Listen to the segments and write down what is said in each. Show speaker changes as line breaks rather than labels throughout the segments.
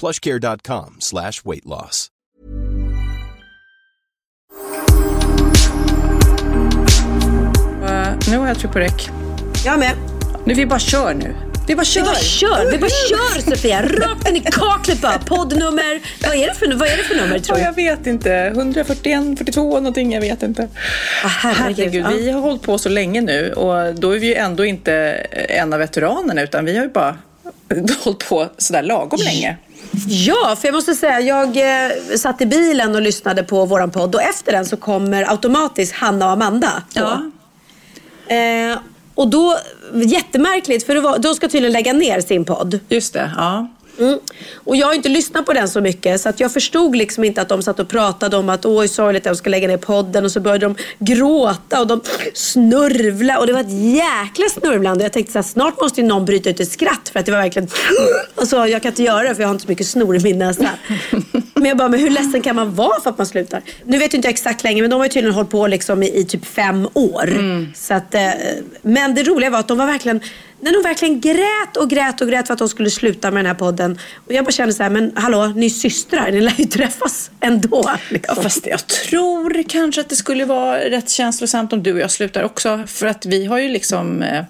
plushcare.com slash weight loss.
Uh, nu har jag tryckt på räck.
Jag med.
Nu vi bara kör nu. Vi bara kör.
Vi bara kör, vi bara kör Sofia. Rakt in i kaklet bara. Poddnummer. Vad är det för, vad är det för nummer tror
Ja,
du?
jag vet inte. 141, 42 någonting, jag vet inte.
Ah, herregud.
Herregud, vi har hållit på så länge nu och då är vi ju ändå inte en av veteranerna utan vi har ju bara hållit på sådär lagom länge.
Ja, för jag måste säga, jag eh, satt i bilen och lyssnade på våran podd och efter den så kommer automatiskt Hanna och Amanda på.
Ja.
Eh, och då, jättemärkligt, för det var, de ska tydligen lägga ner sin podd.
Just det, ja.
Mm. Och jag har inte lyssnat på den så mycket så att jag förstod liksom inte att de satt och pratade om att oj sorgligt att de ska lägga ner podden och så började de gråta och de snörvla och det var ett jäkla snörvlande. Jag tänkte så här, snart måste ju någon bryta ut ett skratt för att det var verkligen alltså, jag kan inte göra det för jag har inte så mycket snor i min näsa. Men jag bara, men hur ledsen kan man vara för att man slutar? Nu vet jag inte exakt länge men de har ju tydligen hållit på liksom i, i typ fem år. Så att, eh, men det roliga var att de var verkligen när de verkligen grät och grät och grät för att de skulle sluta med den här podden. Och jag bara kände så här, men hallå, ni är systrar, ni lär ju träffas ändå. Liksom.
Ja, fast jag tror kanske att det skulle vara rätt känslosamt om du och jag slutar också. För att vi har ju liksom... Eh,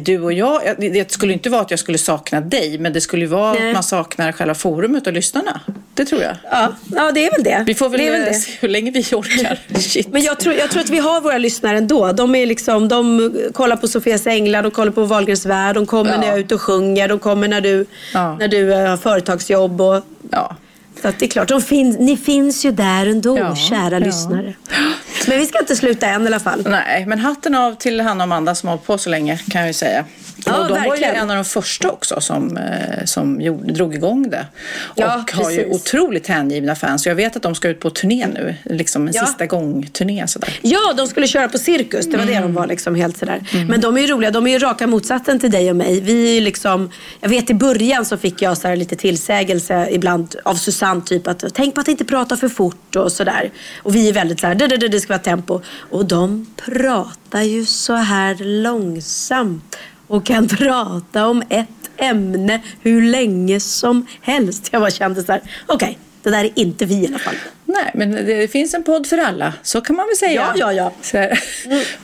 du och jag... det- Det skulle inte vara att jag skulle sakna dig, men det skulle vara
Nej.
att man saknar själva forumet och lyssnarna. Det tror jag.
Ja, ja, det är väl det.
Vi får väl,
det är väl
eh,
det.
se hur länge vi orkar. Shit.
Men jag tror, jag tror att vi har våra lyssnare ändå. De, är liksom, de kollar på Sofias Änglar, de kollar på Wahlgrens värld, de kommer
Ja.
när jag är ute och sjunger, de kommer när du,
Ja.
när du eh, har företagsjobb. Och,
Ja.
så att det är klart, de finns, ni finns ju där ändå,
Ja,
kära
ja.
lyssnare. Men vi ska inte sluta än i alla fall.
Nej, men hatten av till Hanna och Amanda som har hållit på så länge kan jag ju säga.
Ja,
och de var ju
verkligen.
en av de första också som, eh, som gjorde, drog igång det.
Ja,
och har ju
precis.
otroligt hängivna fans. Jag vet att de ska ut på turné nu. Liksom en
Ja.
sista gång-turné sådär.
Ja, de skulle köra på cirkus. Det var det de var liksom helt sådär. Men de är ju roliga. De är ju raka motsatsen till dig och mig. Vi är ju liksom, jag vet i början så fick jag så här lite tillsägelse ibland av Susanne. Typ att tänk på att inte prata för fort och sådär. Och vi är väldigt såhär, det, det, det ska vara tempo. Och de pratar ju så här långsamt. Och kan prata om ett ämne hur länge som helst. Jag bara kände så här, okej, det där är inte vi i alla fall.
Nej, men det finns en podd för alla. Så kan man väl säga.
Ja, ja, ja.
Här.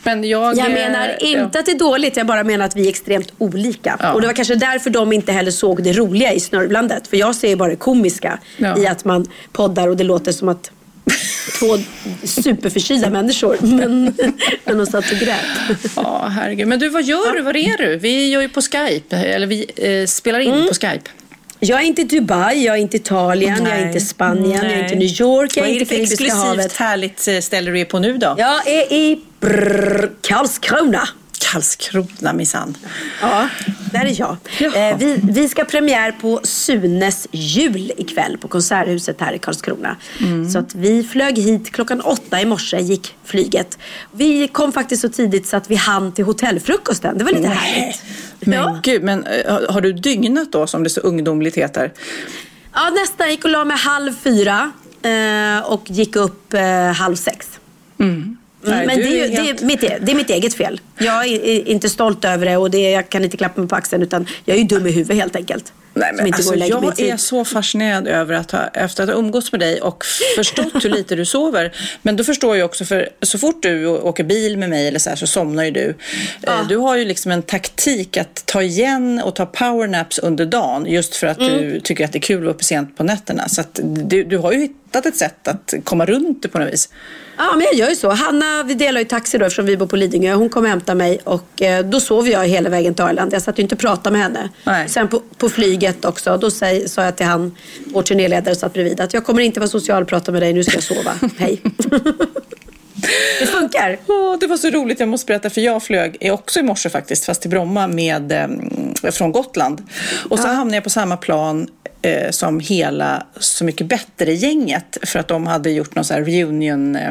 Men jag...
Jag
eh,
menar
ja.
inte att det är dåligt, jag bara menar att vi är extremt olika.
Ja.
Och det var kanske därför de inte heller såg det roliga i snörvlandet. För jag ser bara det komiska
Ja.
i att man poddar och det låter som att två superförkylda människor. Men, men de satt och grät.
Ja, herregud. Men du, vad gör du? Var är du? Vi gör ju på Skype. Eller vi eh, spelar in
Mm.
på Skype.
Jag är inte i Dubai, jag är inte i Italien, jag är inte i Spanien, jag är inte i New York, jag
Vad
är
är
inte
det
i
för
Karibiska
exklusivt
havet.
härligt eh, ställe du är på nu då?
Jag är i brrr, Karlskrona.
Karlskrona minsann.
Ja, där är jag.
Jaha.
Eh, vi, vi ska premiär på Sunes jul ikväll på Konserthuset här i Karlskrona.
Mm.
Så att vi flög hit klockan åtta i morse, gick flyget. Vi kom faktiskt så tidigt så att vi hann till hotellfrukosten. Det var lite härligt.
Men
Ja.
gud, men eh, har- du dygnat då som det så ungdomligt heter?
ja, nästan gick och la mig halv fyra eh, och gick upp halv sex. Mm,
Nej,
men det är, ju, det, är mitt, e- det är mitt eget fel. Jag är, inte stolt över det och det, jag kan inte klappa mig på axeln utan jag är ju dum i huvudet helt enkelt.
Nej, men alltså, jag är så fascinerad över att ha, efter att ha umgåtts med dig och förstått hur lite du sover. Men då förstår jag också, för så fort du åker bil med mig eller så här så somnar ju du. Eh, Du har ju liksom en taktik att ta igen och ta powernaps under dagen just för att
Mm.
du tycker att det är kul att vara uppe sent på nätterna. Så att du, du har ju hittat ett sätt att komma runt det på något vis.
Ja, men jag gör ju så. Hanna, vi delar ju taxi då eftersom vi bor på Lidingö. Hon kom och hämtade mig och eh, då sov jag hela vägen till Arlanda. Jag satt ju inte och pratade med henne.
Nej.
Sen på, på flyget också, då sa jag till han, vår turnéledare satt bredvid, att jag kommer inte vara social och prata med dig, nu ska jag sova. Hej. det funkar.
Åh, det var så roligt, jag måste berätta, för jag flög eh, också i morse faktiskt, fast till Bromma med, eh, från Gotland. Och så hamnade jag på samma plan eh, som hela Så mycket bättre-gänget för att de hade gjort någon så här reunion eh,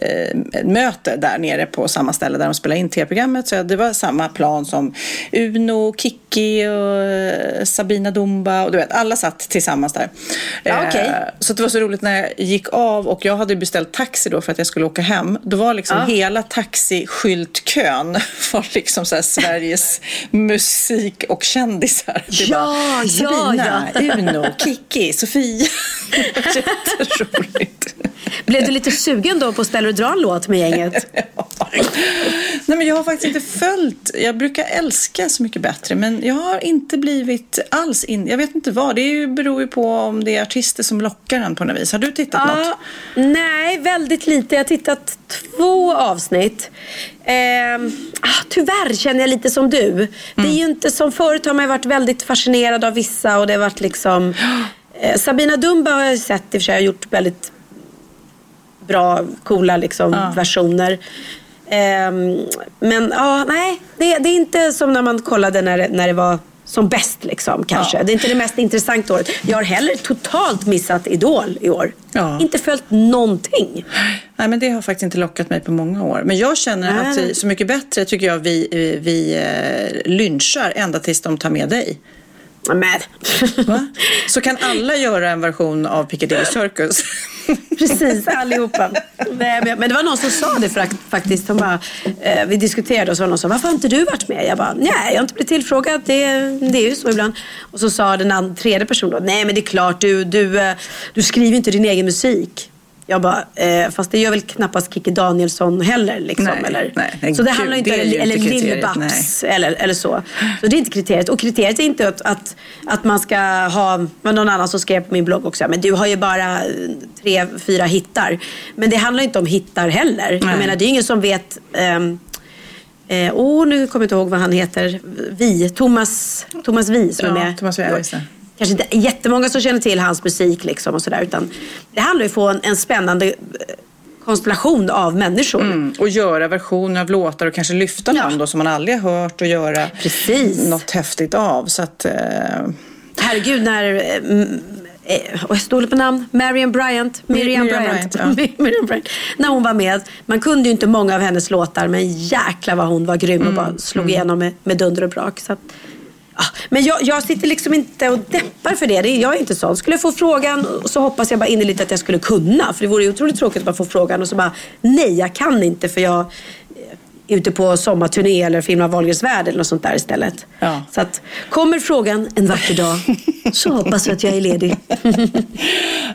eh, möte där nere på samma ställe där de spelade in tv-programmet. Så det var samma plan som Uno, Kiki och eh, Sabina Dumba och du vet, alla satt tillsammans där.
Ja.
Eh, så det var så roligt när jag gick av och jag hade beställt taxi då för att jag skulle åka hem. Då var liksom
Ja.
hela taxiskyltkön var liksom så Sveriges musik och kändisar. Det
Ja,
var
ja,
Sabina, Uno, Kiki, Sofia. Jätteroligt.
Blev du lite sugen då på att ställa och dra en låt med gänget?
Nej, men jag har faktiskt inte följt. Jag brukar älska Så mycket bättre, men jag har inte blivit alls in. Jag vet inte vad. Det beror ju på om det är artister som lockar en på något vis. Har du tittat något?
Ja, nej, väldigt lite. Jag har tittat två avsnitt. Ah, tyvärr känner jag lite som du. Det är ju inte som förut har man varit väldigt fascinerad av vissa och det har varit liksom... Eh, Sabina Dumba har jag sett i och för sig, har gjort väldigt bra, coola liksom,
Ja.
versioner. Ehm, men ja, nej, det, det är inte som när man kollade när när det var som bäst liksom kanske.
Ja.
Det är inte det mest intressanta året. Jag har heller totalt missat Idol i år.
Ja.
Inte följt någonting.
Nej, men det har faktiskt inte lockat mig på många år. Men jag känner
Nej.
att Så mycket bättre tycker jag vi, eh, vi eh, lynchar ända tills de tar med dig.
Men,
Va? Så kan alla göra en version av Piccadilly Circus.
Precis, allihopa. Nej, men, men det var någon som sa det fakt- faktiskt. De bara, eh, vi diskuterade och så var någon som varför har inte du varit med? Jag bara, nej jag har inte blivit tillfrågad. Det, det är ju så ibland. Och så sa den tredje personen då, nej men det är klart du, du, eh, du skriver inte din egen musik. Jag bara, eh, fast det gör väl knappast Kikki Danielsson heller. Liksom,
Nej,
eller?
nej,
så det handlar inte
det
eller
kriteriet,
Lill-Babs eller, eller så. Så det är inte kriteriet. Och kriteriet är inte att, att, att man ska ha, vad någon annan som skrev på min blogg också, men du har ju bara eh, tre, fyra hittar. Men det handlar inte om hittar heller. Jag
Nej.
menar, det är ingen som vet ehm, Eh, oh, nu kommer jag inte ihåg vad han heter. Vi, Thomas, Thomas Vi som
Ja,
är med.
Thomas Vi.
Kanske inte jättemånga som känner till hans musik liksom och sådär. Utan det handlar ju om en, en spännande eh, konstellation av människor.
Mm, och göra versioner av låtar och kanske lyfta
Ja.
någon då som man aldrig har hört och göra
Precis.
något häftigt av. Så att, eh,
Herregud, när... mm, och jag stod på namn. Marian Bryant. Miriam,
Miriam
Bryant.
Bryant,
Miriam Bryant. När hon var med. Man kunde ju inte många av hennes låtar men jäklar vad hon var grym och bara slog igenom med, med dunder och brak. Så att, ja. Ah, men jag, jag sitter liksom inte och deppar för det. det. är- Jag är inte sån. Skulle jag få frågan så hoppas jag bara innerligt att jag skulle kunna. För det vore ju otroligt tråkigt att bara få frågan och så bara nej jag kan inte för jag ute på sommarturné eller filmar Wahlgrens värld eller något sånt där istället.
Ja.
Så att kommer frågan en vacker dag så hoppas jag att jag är ledig.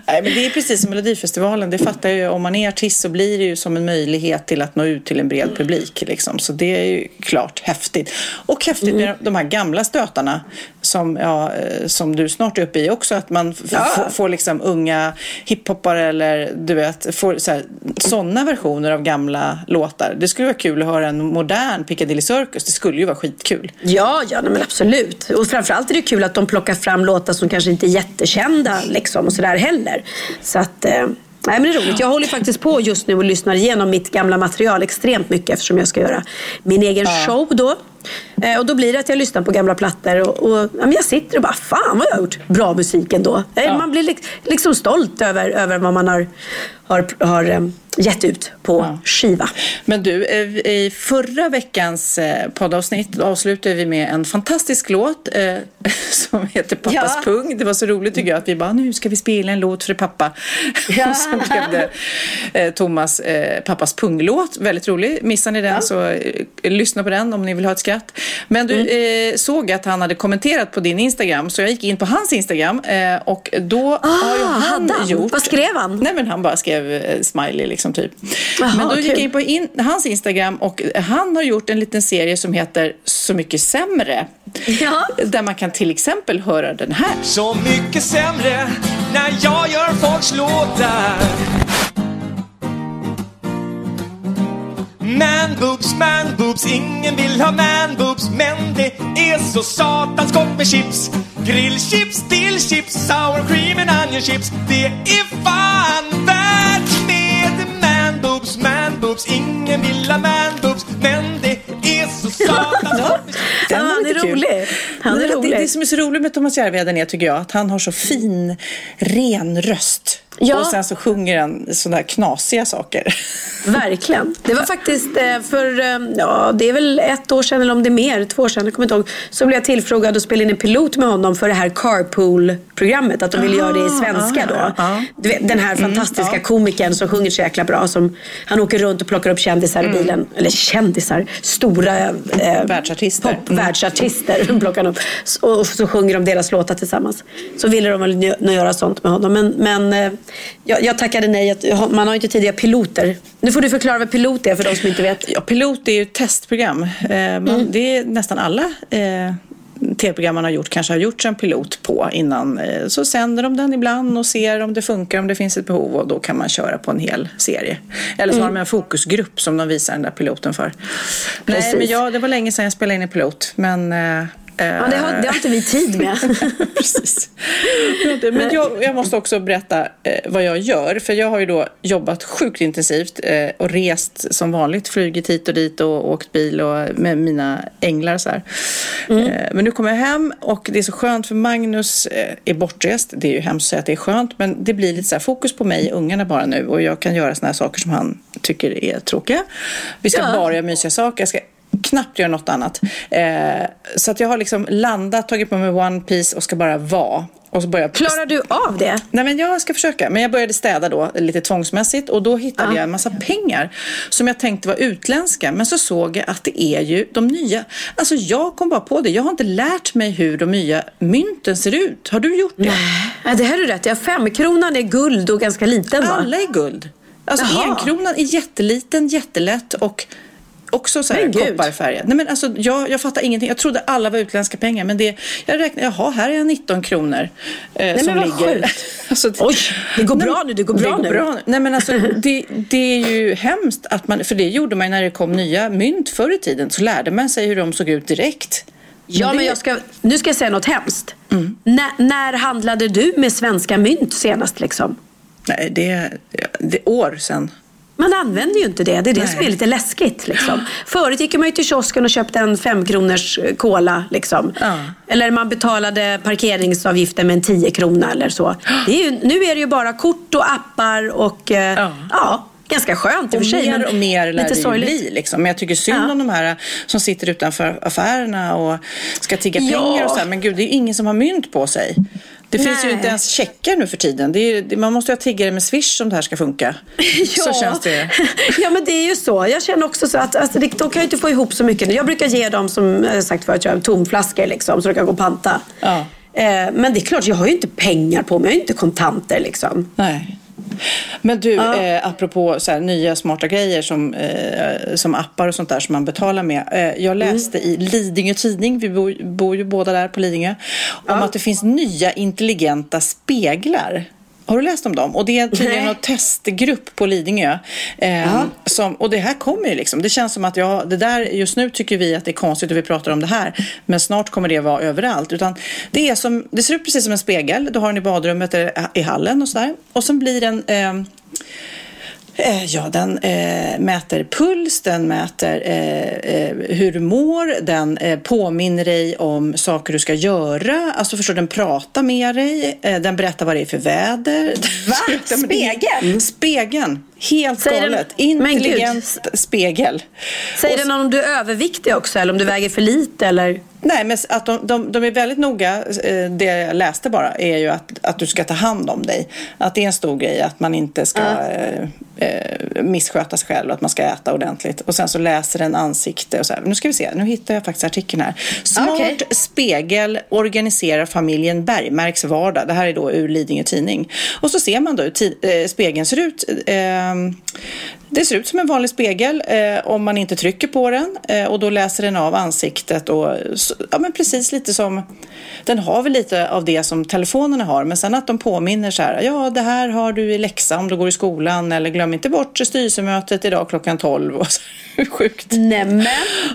Nej, men det är precis som Melodifestivalen. Det fattar jag ju. Om man är artist så blir det ju som en möjlighet till att nå ut till en bred publik. Liksom. Så det är ju klart häftigt. Och häftigt med de här gamla stötarna som, ja, eh, som du snart är uppe i också. Att man
Ja.
får, liksom unga hiphoppare eller du vet, får sådana versioner av gamla låtar. Det skulle vara kul att höra en modern Piccadilly Circus. Det skulle ju vara skitkul.
Ja, ja men absolut. Och framförallt är det kul att de plockar fram låtar som kanske inte är jättekända liksom, och sådär heller. Så att, eh, nej, men det är roligt. Jag håller faktiskt på just nu och lyssnar igenom mitt gamla material extremt mycket eftersom jag ska göra min egen show då. Eh, och då blir det att jag lyssnar på gamla plattor och, och ja, men jag sitter och bara, fan vad jag har gjort bra musik ändå. Eh, Man blir lik- liksom stolt över, över vad man har, har, har eh, gett ut på skiva.
Men du, i förra veckans poddavsnitt avslutade vi med en fantastisk låt eh, som heter Pappas
Ja.
pung. Det var så roligt tycker jag att vi bara, nu ska vi spela en låt för pappa.
Ja.
Och sen blev det eh, Thomas eh, Pappas punglåt. Väldigt rolig. Missar ni den så lyssna på den om ni vill ha ett skratt. Men du eh, såg att han hade kommenterat på din Instagram, så jag gick in på hans Instagram eh, och då har ju han,
han?
gjort...
Vad skrev han?
Nej men han bara skrev eh, smiley liksom typ.
Jaha,
men då gick jag in på in, hans Instagram och han har gjort en liten serie som heter Så mycket sämre.
Ja.
Där man kan till exempel höra den här.
Så mycket sämre när jag gör folks låtar Man boobs, man boobs, ingen vill ha man boobs. Men det är så satans gott med chips. Grillchips, dillchips, sour cream and onion chips. Det är fan värt med man boobs, man boobs. Ingen vill ha man boobs. Men det är så satans gott med chips.
Den
han är
lite
rolig. Han är rolig.
Det, det som är så roligt med Thomas Järvheden är tycker jag att han har så fin, ren röst.
Ja.
Och sen så sjunger han sådana knasiga saker.
Verkligen. Det var faktiskt eh, för, eh, ja det är väl ett år sedan eller om det är mer, två år sedan, jag kommer inte ihåg. Så blev jag tillfrågad att spela in en pilot med honom för det här Carpool-programmet. Att de ville göra det i svenska
ah,
då.
ja.
Du vet, den här fantastiska komikern som sjunger så jäkla bra. Som, han åker runt och plockar upp kändisar i bilen. Eller kändisar, stora eh,
Världsartister.
Pop, världsartister plockar upp. Så- Och så sjunger de deras låtar tillsammans. Så ville de väl göra sånt med honom. Men, men eh, jag, jag tackade nej. Att- Man har ju inte tidigare piloter. Nu får du förklara vad pilot är för de som inte vet.
Ja, pilot är ju ett testprogram. Eh, man,
Mm.
Det är nästan alla eh, tv-program man har gjort kanske har gjorts en pilot på innan. Eh, så sänder de den ibland och ser om det funkar, om det finns ett behov och då kan man köra på en hel serie. Eller så har de en fokusgrupp som de visar den där piloten för. Nej,
Precis.
men ja, det var länge sedan jag spelade in en pilot. Men,
Ja, det, har, det har inte vi tid med.
Precis. Men jag, jag måste också berätta eh, vad jag gör. För jag har ju då jobbat sjukt intensivt eh, och rest som vanligt. Flugit hit och dit och åkt bil och med mina änglar så här. Eh, men nu kommer jag hem och det är så skönt för Magnus är bortrest. Det är ju hemskt att säga att det är skönt. Men det blir lite så fokus på mig och ungarna bara nu. Och jag kan göra såna här saker som han tycker är tråkiga. Vi ska
Ja.
bara göra mysiga saker. Jag ska knappt göra något annat. Eh, så att jag har liksom landat, tagit på mig One Piece och ska bara vara. Och så börjar jag
Klarar du av det?
Nej men jag ska försöka. Men jag började städa då lite tvångsmässigt och då hittade
Ja.
jag en massa pengar som jag tänkte var utländska. Men så såg jag att det är ju de nya. Alltså jag kom bara på det. Jag har inte lärt mig hur de nya mynten ser ut. Har du gjort det?
Ja, det är du rätt. Ja, femkronan är guld och ganska liten va?
Alla är guld. Alltså
Jaha.
enkronan är jätteliten, jättelätt och också så här kopparfärgad. Nej men alltså jag, jag fattar ingenting. Jag trodde alla var utländska pengar men det, jag räknade, jaha här är 19 kronor. Eh, som
men vad
ligger.
sjukt.
Alltså,
Oj, det går
Nej,
bra nu, det går bra
det
nu.
Går bra nu. Nej men alltså det, det är ju hemskt att man, för det gjorde man ju när det kom nya mynt förr i tiden. Så lärde man sig hur de såg ut direkt.
Ja, men jag ska, nu ska jag säga något hemskt.
Mm.
När, handlade du med svenska mynt senast liksom?
Nej, det är år sedan.
Man använder ju inte det. Det är det
Nej.
som är lite läskigt. Liksom. Förut gick man ju till kiosken och köpte en femkronors eh, cola. Liksom.
Ja.
Eller man betalade parkeringsavgiften med en 10 krona eller så. Ju, nu är det ju bara kort och appar och eh,
Ja.
ja. ganska skönt i och för sig.
mer och mer lär
lite
det ju bli. Liksom. Men jag tycker synd
Ja.
om de här som sitter utanför affärerna och ska tigga
Ja.
pengar och så här. Men gud, det är ju ingen som har mynt på sig. Det finns ju
Nej.
inte ens checkar nu för tiden. Ju- man måste ju ha tiggare med Swish om det här ska funka. Så känns det.
ja, men det är ju så. Jag känner också så att alltså, de kan ju inte få ihop så mycket. Jag brukar ge dem, som jag sagt förut, tomflaskor liksom, så de kan gå och panta.
Ja.
Eh, men det är klart, jag har ju inte pengar på mig. Jag har ju inte kontanter liksom.
Nej. Men du, eh, apropå så här, nya smarta grejer som, eh, som appar och sånt där som man betalar med. Eh, jag läste i Lidingö Tidning, vi bor, bor ju båda där på Lidingö, om att det finns nya intelligenta speglar. Har du läst om dem? Och det är tydligen någon testgrupp på Lidingö. Eh, som, och det här kommer ju liksom. Det känns som att ja, det där, just nu tycker vi att det är konstigt och vi pratar om det här. Men snart kommer det vara överallt. Utan det, är som, det ser ut precis som en spegel. Du har den i badrummet eller i hallen och sådär. Och sen blir den eh, Eh, Ja, den eh, mäter puls, den mäter eh, eh, hur du mår, den eh, påminner dig om saker du ska göra. Alltså förstår den pratar med dig, eh, den berättar vad det är för väder.
Va? Spegeln?
Spegeln! Helt
Säger
galet. Intelligent spegel.
Säger
Och
den om du är överviktig också eller om du väger för lite eller?
Nej, men att de, de, de är väldigt noga. eh, Det jag läste bara är ju att, att du ska ta hand om dig. Att det är en stor grej att man inte ska eh, eh, missköta sig själv och att man ska äta ordentligt. Och sen så läser den ansikte och så här. Nu ska vi se, nu hittar jag faktiskt artikeln här. Smart
Okej.
spegel organiserar familjen Bergmarks vardag. Det här är då ur Lidingö Tidning. Och så ser man då hur eh, spegeln ser ut. Eh, det ser ut som en vanlig spegel eh, om man inte trycker på den eh, och då läser den av ansiktet och så, ja, men precis lite som den har väl lite av det som telefonerna har men sen att de påminner så här ja det här har du i läxa om du går i skolan eller glöm inte bort styrelsemötet idag klockan 12 och så, hur sjukt.
Nämen.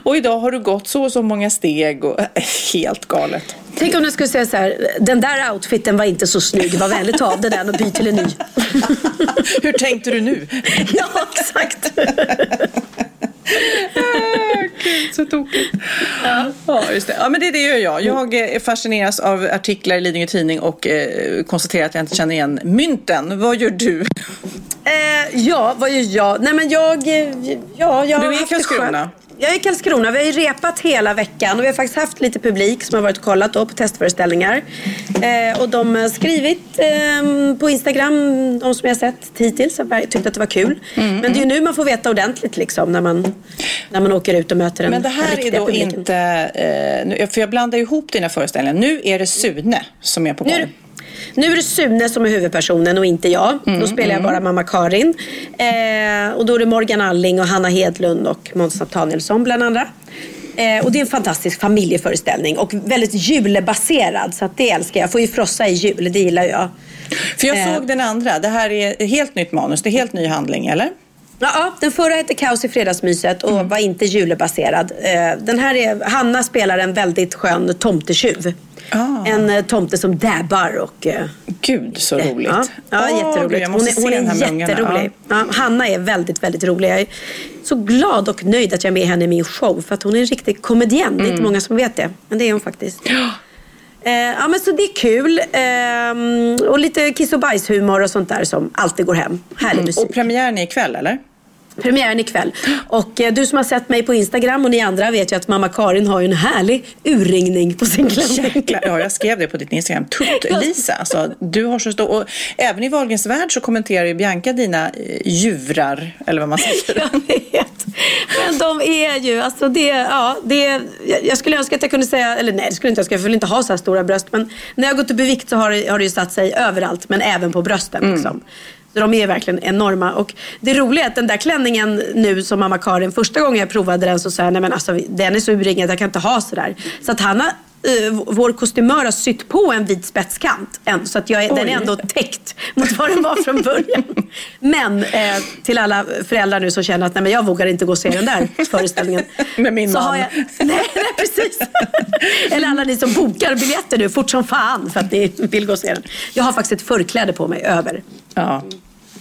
Och idag har du gått så och så många steg och helt galet.
Tänk om den skulle säga så här, den där outfiten var inte så snygg, var vänlig ta av den där och byt till en ny.
Hur tänkte du nu?
ja, exakt.
Gud, så tokigt. Ja. ja, just det. Ja, men det, det gör jag. Jag fascineras av artiklar i Lidingö Tidning och eh, konstaterar att jag inte känner igen mynten. Vad gör du?
Eh, ja, vad gör jag? Nej men jag... eh, Ja, jag
Du är i Karlskrona.
Jag är i Karlskrona. Vi har ju repat hela veckan och vi har faktiskt haft lite publik som har varit och kollat då på testföreställningar. Eh, och de har skrivit eh, på Instagram, de som jag sett hittills, har tyckt att det var kul.
Mm,
Men det är ju nu man får veta ordentligt liksom när man, när man åker ut och möter den
Men det här är då
publiken.
inte... Eh, för jag blandar ihop dina föreställningar. Nu är det Sune som är på gång.
Nu är det Sune som är huvudpersonen och inte jag.
Mm,
då spelar jag bara mamma Karin. Eh, och då är det Morgan Alling och Hanna Hedlund och Måns Nathanielsson bland andra. Eh, och det är en fantastisk familjeföreställning och väldigt julebaserad. Så att det älskar jag. Får ju frossa i jul, det gillar jag.
För jag
Eh.
såg den andra. Det här är helt nytt manus. Det är helt ny handling, eller?
Ja, den förra hette Kaos i fredagsmyset och
Mm.
var inte julebaserad. Eh, Den här är, Hanna spelar en väldigt skön tomtetjuv.
Ah.
En eh, tomte som dabbar och eh,
Gud, så roligt.
Ja, ja
Åh,
jätteroligt.
Gud,
hon är, hon är jätterolig. Ja. Hanna är väldigt, väldigt rolig. Jag är så glad och nöjd att jag är med henne i min show. För att hon är en riktig komedienn. Det är inte
Mm.
många som vet det. Men det är hon faktiskt. Eh, ja, men så det är kul. Eh, och lite kiss och bajshumor och sånt där som alltid går hem. Härlig musik.
Och premiären är ikväll, eller?
Premiären ikväll. Och eh, du som har sett mig på Instagram och ni andra vet ju att mamma Karin har ju en härlig urringning på sin klänning.
Jäklar, ja, jag skrev det på ditt Instagram. Tutt-Lisa. Alltså, du har så stor... Och även i Wahlgrens värld så kommenterar ju Bianca dina eh, djurar, eller vad man säger.
Jag vet. Men de är ju, alltså det, ja, det, jag- skulle önska att jag kunde säga, eller nej det skulle jag inte önska, jag vill inte ha så här stora bröst. Men när jag gått upp i vikt så har det, har det ju satt sig överallt, men även på brösten. Liksom. Så de är verkligen enorma. Och det roliga är att den där klänningen nu som mamma Karin, första gången jag provade den så sa jag, nej men alltså den är så urringad, jag kan inte ha sådär. Så att Hanna, eh, vår kostymör har sytt på en vit spetskant. än- Så att jag den är ändå täckt mot vad den var från början. Men eh, till alla föräldrar nu som känner att nej, men jag vågar inte gå och se den där föreställningen.
Med min
så
man.
Har jag, nej, nej, precis. Eller alla ni som bokar biljetter nu fort som fan för att ni vill gå och se den. Jag har faktiskt ett förkläde på mig över.
Ja.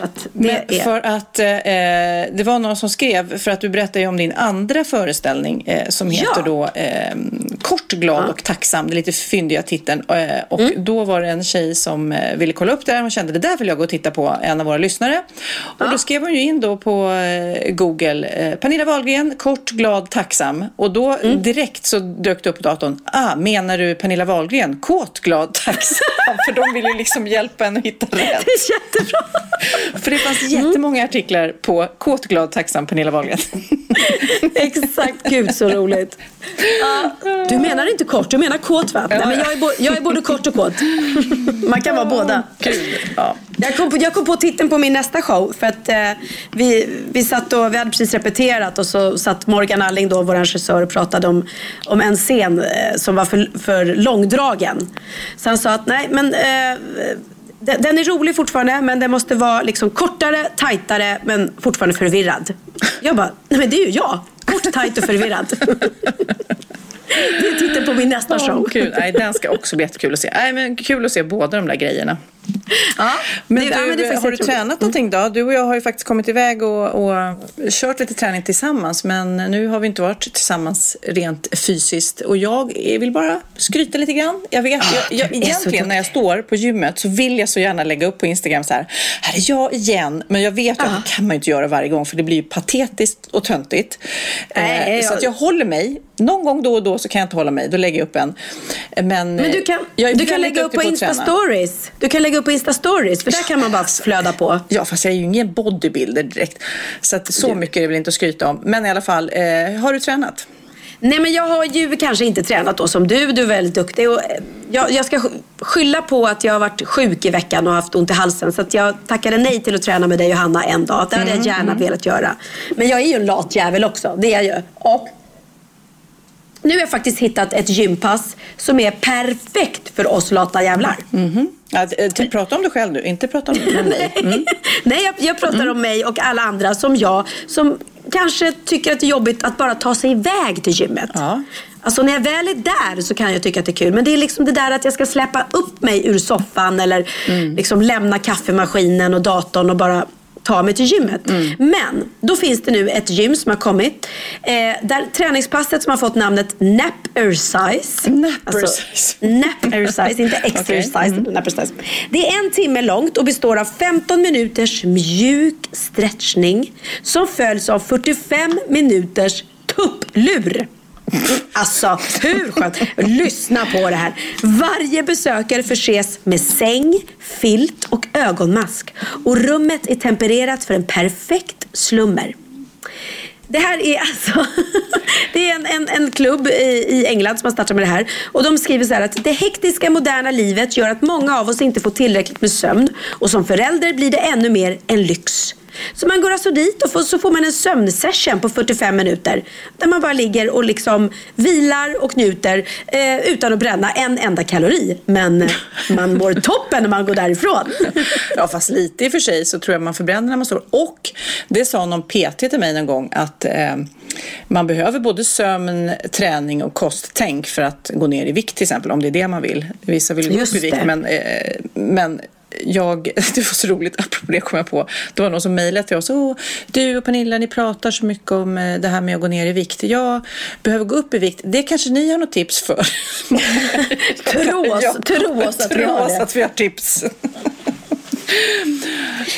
att det
Men för att eh, det var någon som skrev, för att du berättade ju om din andra föreställning eh, som heter
Ja.
då eh, Kort, glad och tacksam. Är lite fyndiga titeln. Eh, och
Mm.
då var det en tjej som eh, ville kolla upp det här och kände det där vill jag gå och titta på, en av våra lyssnare. Och då skrev hon ju in då på eh, Google, eh, Pernilla Wahlgren, kort, glad, tacksam. Och då
Mm.
direkt så dök det upp på datorn, ah, menar du Pernilla Wahlgren, kåt, glad, tacksam? för de vill ju liksom hjälpa en att hitta rätt.
Det är jättebra.
För det fanns jättemånga artiklar på Kåt, glad, tacksam Pernilla Wahlgren.
Exakt, gud så roligt. Ja, du menar inte kort, du menar kåt va? Nej, men jag, är bo- jag är både kort och kåt. Man kan vara båda.
Kul. Ja.
Jag kom, på, jag kom på titeln på min nästa show för att eh, vi, vi satt och, vi hade precis repeterat och så satt Morgan Alling då, vår regissör, och pratade om, om en scen eh, som var för, för långdragen. Så han sa att nej men eh, den, den är rolig fortfarande men den måste vara liksom kortare, tajtare men fortfarande förvirrad. Jag bara, nej men det är ju jag. Kort, tajt och förvirrad. Det är titeln på min nästa show.
Åh, kul. Nej, den ska också bli jättekul att se. Nej, men kul att se båda de där grejerna.
Ja,
Men
det-
du,
ja, men
har du tränat någonting då? Du och jag har ju faktiskt kommit iväg och, och kört lite träning tillsammans. Men nu har vi inte varit tillsammans rent fysiskt. Och jag vill bara skryta lite grann. Jag vet, jag, jag,
är så
egentligen när jag står på gymmet så vill jag så gärna lägga upp på Instagram så här. Här är jag igen. Men jag vet att det kan man ju inte göra varje gång för det blir ju patetiskt och töntigt.
Nej,
Eh, så
jag-
att jag håller mig. Någon gång då och då så kan jag inte hålla mig. Då lägger jag upp en. Men,
Men du kan,
jag är
du kan lägga upp på
träna.
Insta-stories. Du kan lägga upp på Insta-stories, för där kan man bara flöda på.
Ja, fast jag är ju ingen bodybuilder direkt. Så att så mycket är det väl inte att skryta om. Men i alla fall, eh, har du tränat?
Nej men jag har ju kanske inte tränat då som du. Du är väldigt duktig. Och eh, jag, jag ska skylla på att jag har varit sjuk i veckan och haft ont i halsen. Så att jag tackade nej till att träna med dig och Hanna en dag. Det hade jag gärna velat göra. Men jag är ju en lat jävel också. Det är jag ju. Och nu har jag faktiskt hittat ett gympass som är perfekt för oss lata jävlar.
Ja, eh, typ, prata om dig själv nu, inte prata om mig. Mm.
Nej, jag, jag pratar om mig och alla andra som jag som kanske tycker att det är jobbigt att bara ta sig iväg till gymmet.
Ja.
Alltså när jag väl är där så kan jag tycka att det är kul. Men det är liksom det där att jag ska släppa upp mig ur soffan eller liksom lämna kaffemaskinen och datorn och bara ta mig till gymmet. Men då finns det nu ett gym som har kommit. Eh, där träningspasset som har fått namnet Nap Exercise.
Nap
Alltså,
exercise.
nap exercise, inte exercise. Nap exercise. Det är en timme långt och består av 15 minuters mjuk stretchning som följs av 45 minuters tupplur. Alltså, hur skönt? Lyssna på det här. Varje besökare förses med säng, filt och ögonmask. Och rummet är tempererat för en perfekt slummer. Det här är alltså det är en, en, en klubb i, i England som har startat med det här. Och de skriver så här att det hektiska moderna livet gör att många av oss inte får tillräckligt med sömn. Och som förälder blir det ännu mer en lyx. Så man går alltså dit och får, så får man en sömnsession på 45 minuter. Där man bara ligger och liksom vilar och njuter eh, utan att bränna en enda kalori. Men man mår toppen när man går därifrån.
Ja, fast lite i och för sig så tror jag man förbränner när man står. Och det sa någon PT till mig någon gång att eh, man behöver både sömn, träning och kosttänk för att gå ner i vikt till exempel, om det är det man vill. Vissa vill gå upp i vikt, men, eh, men jag, det var så roligt, apropå det kom jag på. Det var någon som mejlade till oss. Du och Pernilla, ni pratar så mycket om eh, det här med att gå ner i vikt. Jag behöver gå upp i vikt. Det kanske ni har något tips för?
Trås, trås att vi har det.
att vi har tips.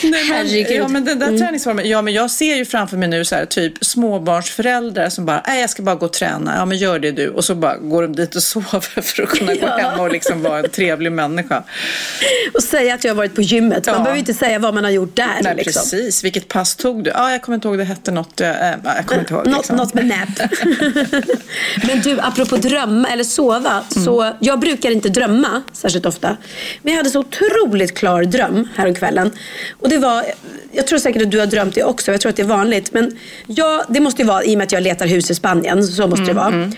Nej, men,
Herregud.
ja, men den där träningsformen. Ja, men jag ser ju framför mig nu så här, typ småbarnsföräldrar som bara, nej jag ska bara gå och träna. Ja, men gör det du. Och så bara går de dit och sover för att kunna gå
Ja.
hem och liksom vara en trevlig människa.
Och säga att jag har varit på gymmet. Man
Ja.
behöver inte säga vad man har gjort där.
Nej,
liksom.
precis. Vilket pass tog du? Ja, jag kommer inte ihåg, det hette något. eh, jag kommer inte ihåg.
Något,
liksom.
något med nap. Men du, apropå drömma eller sova. Så jag brukar inte drömma särskilt ofta. Men jag hade så otroligt klar dröm häromkvällen. Och det var, jag tror säkert att du har drömt det också. Jag tror att det är vanligt. Men ja, det måste ju vara, i och med att jag letar hus i Spanien. Så måste det vara.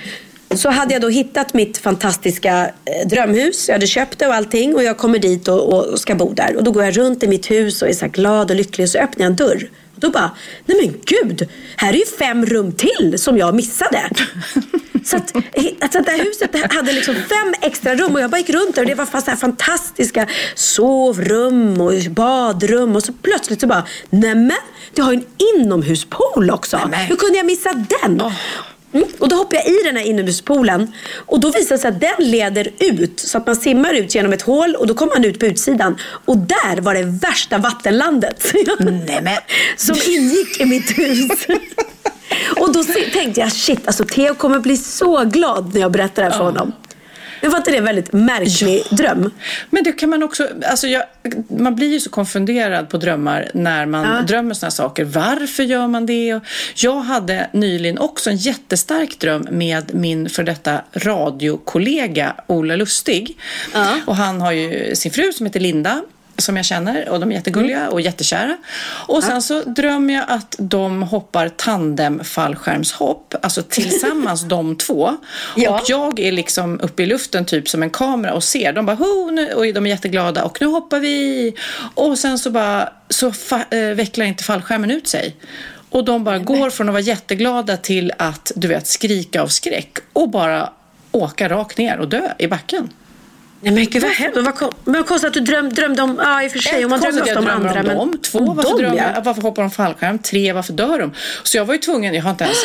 Så hade jag då hittat mitt fantastiska eh, drömhus. Jag hade köpt det och allting. Och jag kommer dit och, och, ska bo där. Och då går jag runt i mitt hus och är så glad och lycklig. Och så öppnar jag en dörr. Då bara, nej men gud, här är ju fem rum till som jag missade. Så att, alltså det här huset hade liksom fem extra rum och jag bara gick runt där och det var fast så här fantastiska sovrum och badrum och så plötsligt så bara, nämen, det har ju en inomhuspool också. Hur kunde jag missa den? Mm. Och då hoppar jag i den här inomhuspoolen och då visar det sig att den leder ut så att man simmar ut genom ett hål och då kommer man ut på utsidan. Och där var det värsta vattenlandet som ingick i mitt hus. och då tänkte jag shit, alltså Theo kommer bli så glad när jag berättar det här för honom. Men var inte det en väldigt märklig dröm?
Men det kan man också, alltså jag, man blir ju så konfunderad på drömmar när man drömmer sådana saker. Varför gör man det? Jag hade nyligen också en jättestark dröm med min för detta radiokollega Ola Lustig. Och han har ju sin fru som heter Linda som jag känner och de är jättegulliga och jättekära. Och sen så drömmer jag att de hoppar tandem fallskärmshopp, alltså tillsammans de två.
Ja.
Och jag är liksom uppe i luften typ som en kamera och ser. De bara Ho! Nu, och de är jätteglada och nu hoppar vi. Och sen så bara så fa- äh, vecklar inte fallskärmen ut sig. Och de bara går från att vara jätteglada till att du vet skrika av skräck och bara åka rakt ner och dö i backen.
Nej men gud vad hemskt. Vad vad konstigt att du dröm, drömde om, ja i och för sig,
Ett,
om man drömmer ofta om andra.
om
men
dem. Två, varför,
dem,
drömmer
ja.
varför hoppar de fallskärm? Tre, varför dör de? Så jag var ju tvungen, jag har inte ens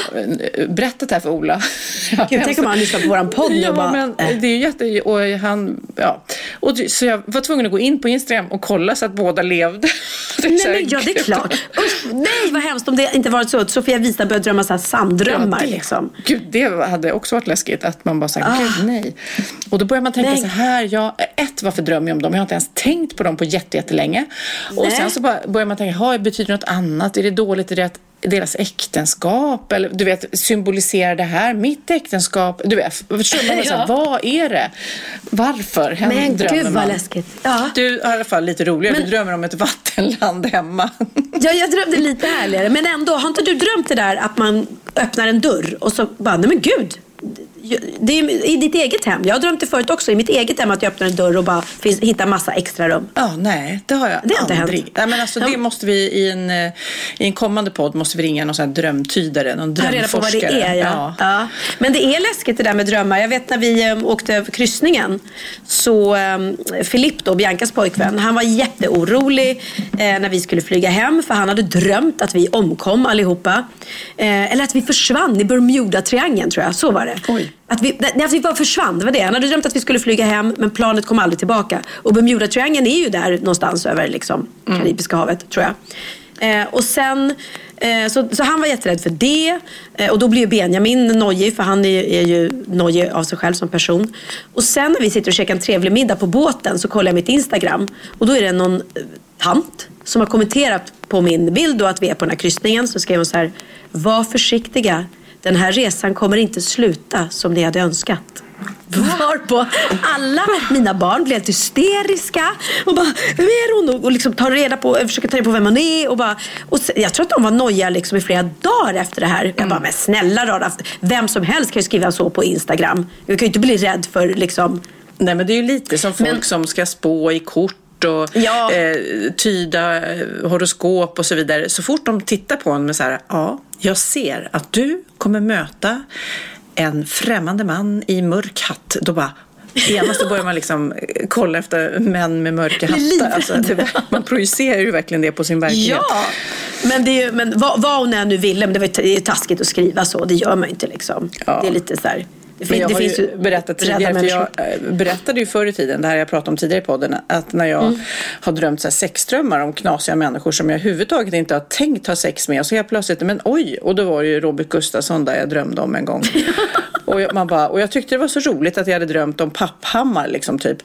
eh, berättat det här för Ola.
Gud, tänk om han lyssnar på våran podd
Ja,
och bara,
men
äh.
det är ju jätte... Och han, ja. och, så jag var tvungen att gå in på Instagram och kolla så att båda levde.
Nej, men, ja, det är klart. Usch, nej, vad hemskt om det inte varit så att Sofia Wistam började drömma så här sanddrömmar.
det,
liksom.
Gud, det hade också varit läskigt att man bara säger
Ah.
gud nej. Och då börjar man tänka
Nej.
så här, ja, ett varför drömmer jag om dem? Jag har inte ens tänkt på dem på jätte- jättelänge. Och sen så börjar man tänka, ha, betyder det något annat? Är det dåligt? Är det att deras äktenskap? Eller du vet, symboliserar det här mitt äktenskap? Du vet, förstår man? Så här,
Ja.
vad är det? Varför hem,
Men
drömmer
gud vad läskigt. Ja.
Du har i alla fall lite roligare,
Men-
du drömmer om ett vattenland hemma.
Ja, jag drömde lite härligare. Men ändå, har inte du drömt det där att man öppnar en dörr och så bara, nej men gud. Det är i ditt eget hem. Jag har drömt det förut också. I mitt eget hem att jag öppnar en dörr och bara finns, hittar massa extra rum.
Ja, nej, det har jag
Det har inte
aldrig.
hänt.
Nej, men alltså, det
Ja.
måste vi i en, eh, i en kommande podd måste vi ringa någon sån drömtydare, någon
Ta reda på vad det
drömforskare.
är. Ja. Ja. Men det är läskigt det där med drömmar. Jag vet när vi um, åkte kryssningen. Så um, Filip då, Biancas pojkvän, han var jätteorolig eh, när vi skulle flyga hem. För han hade drömt att vi omkom allihopa. Eh, eller att vi försvann i Bermuda-triangeln tror jag. Så var det.
Oj.
Att vi, nej, att vi bara försvann, det var det. Han hade drömt att vi skulle flyga hem men planet kom aldrig tillbaka. Och Bermuda-triangeln är ju där någonstans över liksom, Karibiska havet tror jag. Eh, och sen, eh, så, så han var jätterädd för det. Eh, och då blir ju Benjamin nojig för han är, är ju nojig av sig själv som person. Och sen när vi sitter och käkar en trevlig middag på båten så kollar jag mitt Instagram. Och då är det någon eh, tant som har kommenterat på min bild då att vi är på den här kryssningen. Så skrev hon så här. Var försiktiga. Den här resan kommer inte sluta som ni hade önskat. Varpå alla mina barn blev hysteriska och bara, vem är hon? Och, liksom tar reda på, försöker ta reda på vem hon är. Och bara, och sen, jag tror att de var nojiga liksom i flera dagar efter det här. Jag bara, men snälla rara, vem som helst kan ju skriva så på Instagram. Jag kan ju inte bli rädd för liksom
Nej, men det är ju lite som folk
Men-
som ska spå i kort och
Ja.
eh, tyda horoskop och så vidare. Så fort de tittar på en med så här, ja, jag ser att du kommer möta en främmande man i mörk hatt. Då bara, genast börjar man liksom eh, kolla efter män med mörka hattar. Alltså, det, man projicerar ju verkligen det på sin verklighet.
Ja, men, det är, men vad, vad hon än nu ville, men det, var, det är taskigt att skriva så. Det gör man ju inte liksom.
Ja.
Det är lite så här. Det,
jag
det
har
finns
ju berättat tidigare, för jag eh, berättade ju förr i tiden, det här jag pratade om tidigare i podden, att när jag
Mm.
har drömt så här sexdrömmar om knasiga människor som jag överhuvudtaget inte har tänkt ha sex med, så helt plötsligt, men oj, och då var det ju Robert Gustafsson där jag drömde om en gång. och, jag, man bara, och jag tyckte det var så roligt att jag hade drömt om Papphammar, liksom typ.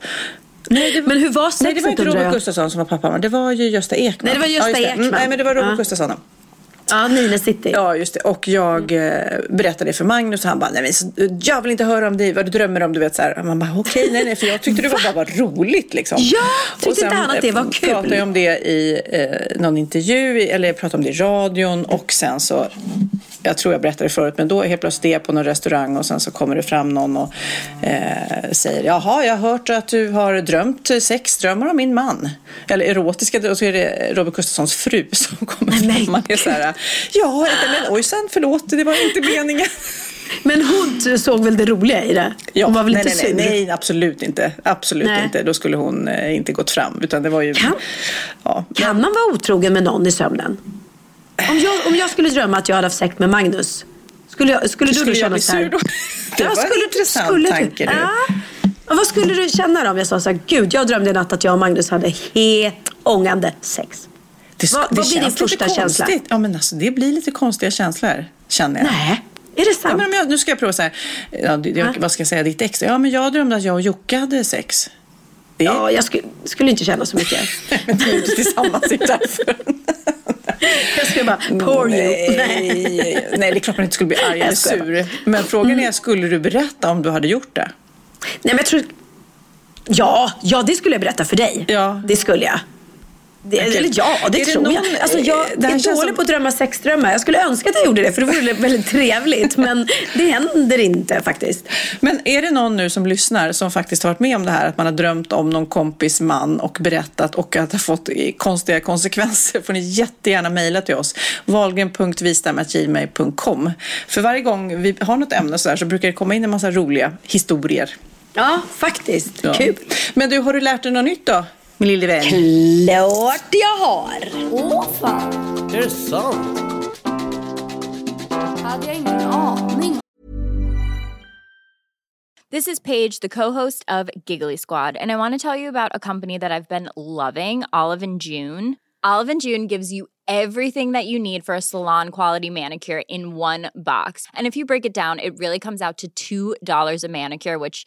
Nej, det var,
Men hur var
Nej, det var
sexet,
inte Robert? Gustafsson som var Papphammar, det var ju Gösta Ekman.
Nej, det var Gösta
det. Mm,
Ekman.
Nej, men det var Robert
Ja.
Gustafsson.
Ja, Nile City.
Ja, just det. Och jag eh, berättade det för Magnus och han bara, nej men så, jag vill inte höra om dig, vad du drömmer om, du vet så här. Man bara, okej, nej, nej, för jag tyckte det var bara var roligt liksom.
Ja, tyckte
och sen,
inte han att det var
eh,
kul?
pratade jag om det i eh, någon intervju, eller jag pratade om det i radion och sen så jag tror jag berättade det förut, men då helt plötsligt är jag på någon restaurang och sen så kommer det fram någon och eh, säger Jaha, jag har hört att du har drömt sexdrömmar om min man. Eller erotiska, och så är det Robert Gustafssons fru som kommer fram. Man är så här, ja, men ojsan, förlåt, det var inte meningen.
Men hon såg väl det roliga i det?
Ja,
hon var väl
nej,
inte
nej,
sur?
nej, absolut inte. Absolut
Nej.
inte. Då skulle hon eh, inte gått fram. Utan det var ju...
Kan-
Ja,
Kan man vara otrogen med någon i sömnen? Om jag, om jag skulle drömma att jag hade haft sex med Magnus, skulle, jag, skulle du,
skulle jag
känna så här?
då? Det
Ja,
var en
skulle,
intressant
skulle
tanke,
du.
du.
Ja. Och vad skulle du känna då om jag sa så här, gud jag drömde i natt att jag och Magnus hade het ångande sex?
Det,
Vad-
det
vad blir din första känsla?
Ja, men alltså, det blir lite konstiga känslor, känner jag.
Nej, är det
Ja,
sant?
men om jag, nu ska jag prova så här. Ja, det- jag,
Ja.
vad ska jag säga? Ditt ex? Ja, men jag drömde att jag och Jocke hade sex. Det
Ja, jag skulle, skulle inte känna så mycket.
men är inte tillsammans, det är därför.
Jag skulle bara, poor you.
Nej, nej, det är klart man inte skulle bli arg eller sur. Men frågan är, skulle du berätta om du hade gjort det?
Nej, men jag tror... Ja, ja, det skulle jag berätta för dig.
Ja.
Det skulle jag. Det, eller ja, det
Är det
tror
någon-
jag. Alltså, jag
eh, det här
är dålig
som-
på att drömma sexdrömmar. Jag skulle önska att jag gjorde det, för det vore väldigt trevligt. Men det händer inte faktiskt.
Men är det någon nu som lyssnar som faktiskt har varit med om det här, att man har drömt om någon kompis man och berättat och att det har fått konstiga konsekvenser får ni jättegärna mejla till oss. Wahlgren.vistam.gmail.com För varje gång vi har något ämne så, där, så brukar det komma in en massa roliga historier.
Ja, faktiskt.
Ja.
Kul.
Men du, har du lärt dig något nytt då, min lille vän?
Klart jag har.
Åh fan,
Är det sant?
hade jag ingen aning.
This is Paige, the co-host of Giggly Squad, and I want to tell you about a company that I've been loving, Olive and June. Olive and June gives you everything that you need for a salon quality manicure in one box. And if you break it down, it really comes out to $2 a manicure, which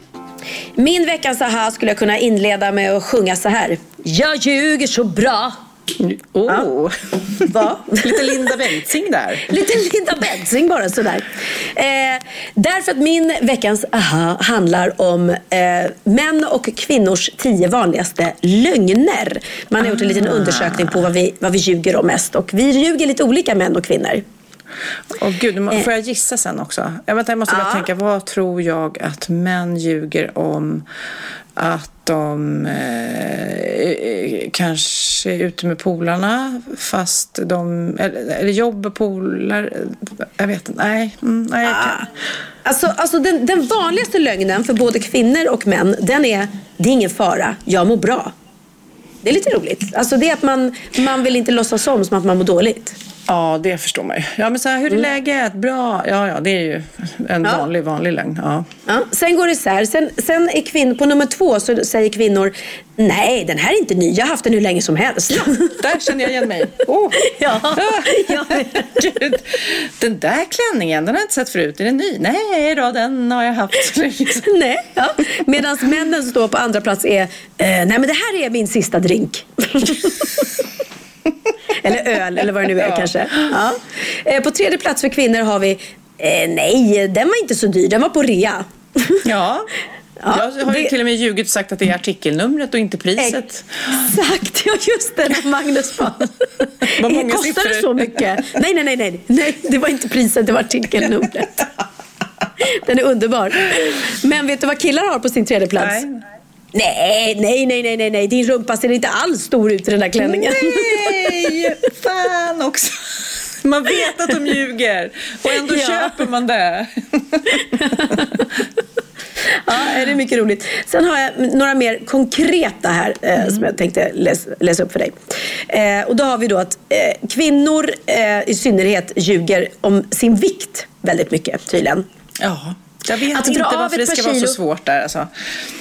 Min veckans aha skulle jag kunna inleda med att sjunga så här. Jag ljuger så bra.
Oh.
Va?
Lite Linda Bengtzing där.
Lite Linda Bengtzing bara sådär. Eh, därför att min veckans aha handlar om eh, män och kvinnors tio vanligaste lögner. Man har gjort en liten undersökning på vad vi, vad vi ljuger om mest. Och vi ljuger lite olika män och kvinnor.
Åh gud, nu får jag gissa sen också? Jag, vänta, jag måste bara
Ja.
tänka, vad tror jag att män ljuger om? Att de eh, kanske är ute med polarna fast de... Eller, eller jobb och polar... Jag vet inte. Nej. Mm, nej jag kan.
Alltså, alltså den, den vanligaste lögnen för både kvinnor och män, den är det är ingen fara, jag mår bra. Det är lite roligt. Alltså det är att man, man vill inte låtsas om som att man mår dåligt.
Ja, det förstår man ju. Ja, men så här, hur är läget? Bra. Ja, ja, det är ju en
Ja.
vanlig, vanlig lögn. Ja.
Ja, sen går det isär. Sen, sen är kvinn, på nummer två så säger kvinnor Nej, den här är inte ny. Jag har haft den hur länge som helst.
Där känner jag igen mig. Oh.
ja, ja.
Gud, den där klänningen, den har jag inte sett förut. Är den ny? Nej då, den har jag haft så länge.
Nej, ja. Medan männen som står på andra plats är eh, Nej men det här är min sista drink. eller öl eller vad det nu är
Ja.
kanske. Ja. Eh, på tredje plats för kvinnor har vi eh, Nej, den var inte så dyr. Den var på rea.
Ja.
Ja,
jag har ju
det-
till och med ljugit och sagt att det är artikelnumret och inte priset.
Exakt, ja just det. Magnus bara.
Vad
Eh,
många
Kostar det
siffror.
så mycket? Nej, nej, nej, nej. nej. Det var inte priset, det var artikelnumret. Den är underbar. Men vet du vad killar har på sin tredje plats?
Nej.
Nej, nej, nej, nej, nej. Din rumpa ser inte alls stor ut i den där klänningen.
Nej, fan också. Man vet att de ljuger och ändå
Ja.
köper man det.
Ja, det är mycket roligt. Sen har jag några mer konkreta här eh, som jag tänkte läs, läsa upp för dig. Eh, och då har vi då att eh, kvinnor eh, i synnerhet ljuger om sin vikt väldigt mycket tydligen.
Ja. Jag vet
Att
inte varför
ett
det ska
par
vara så
kilo-
svårt där. Alltså.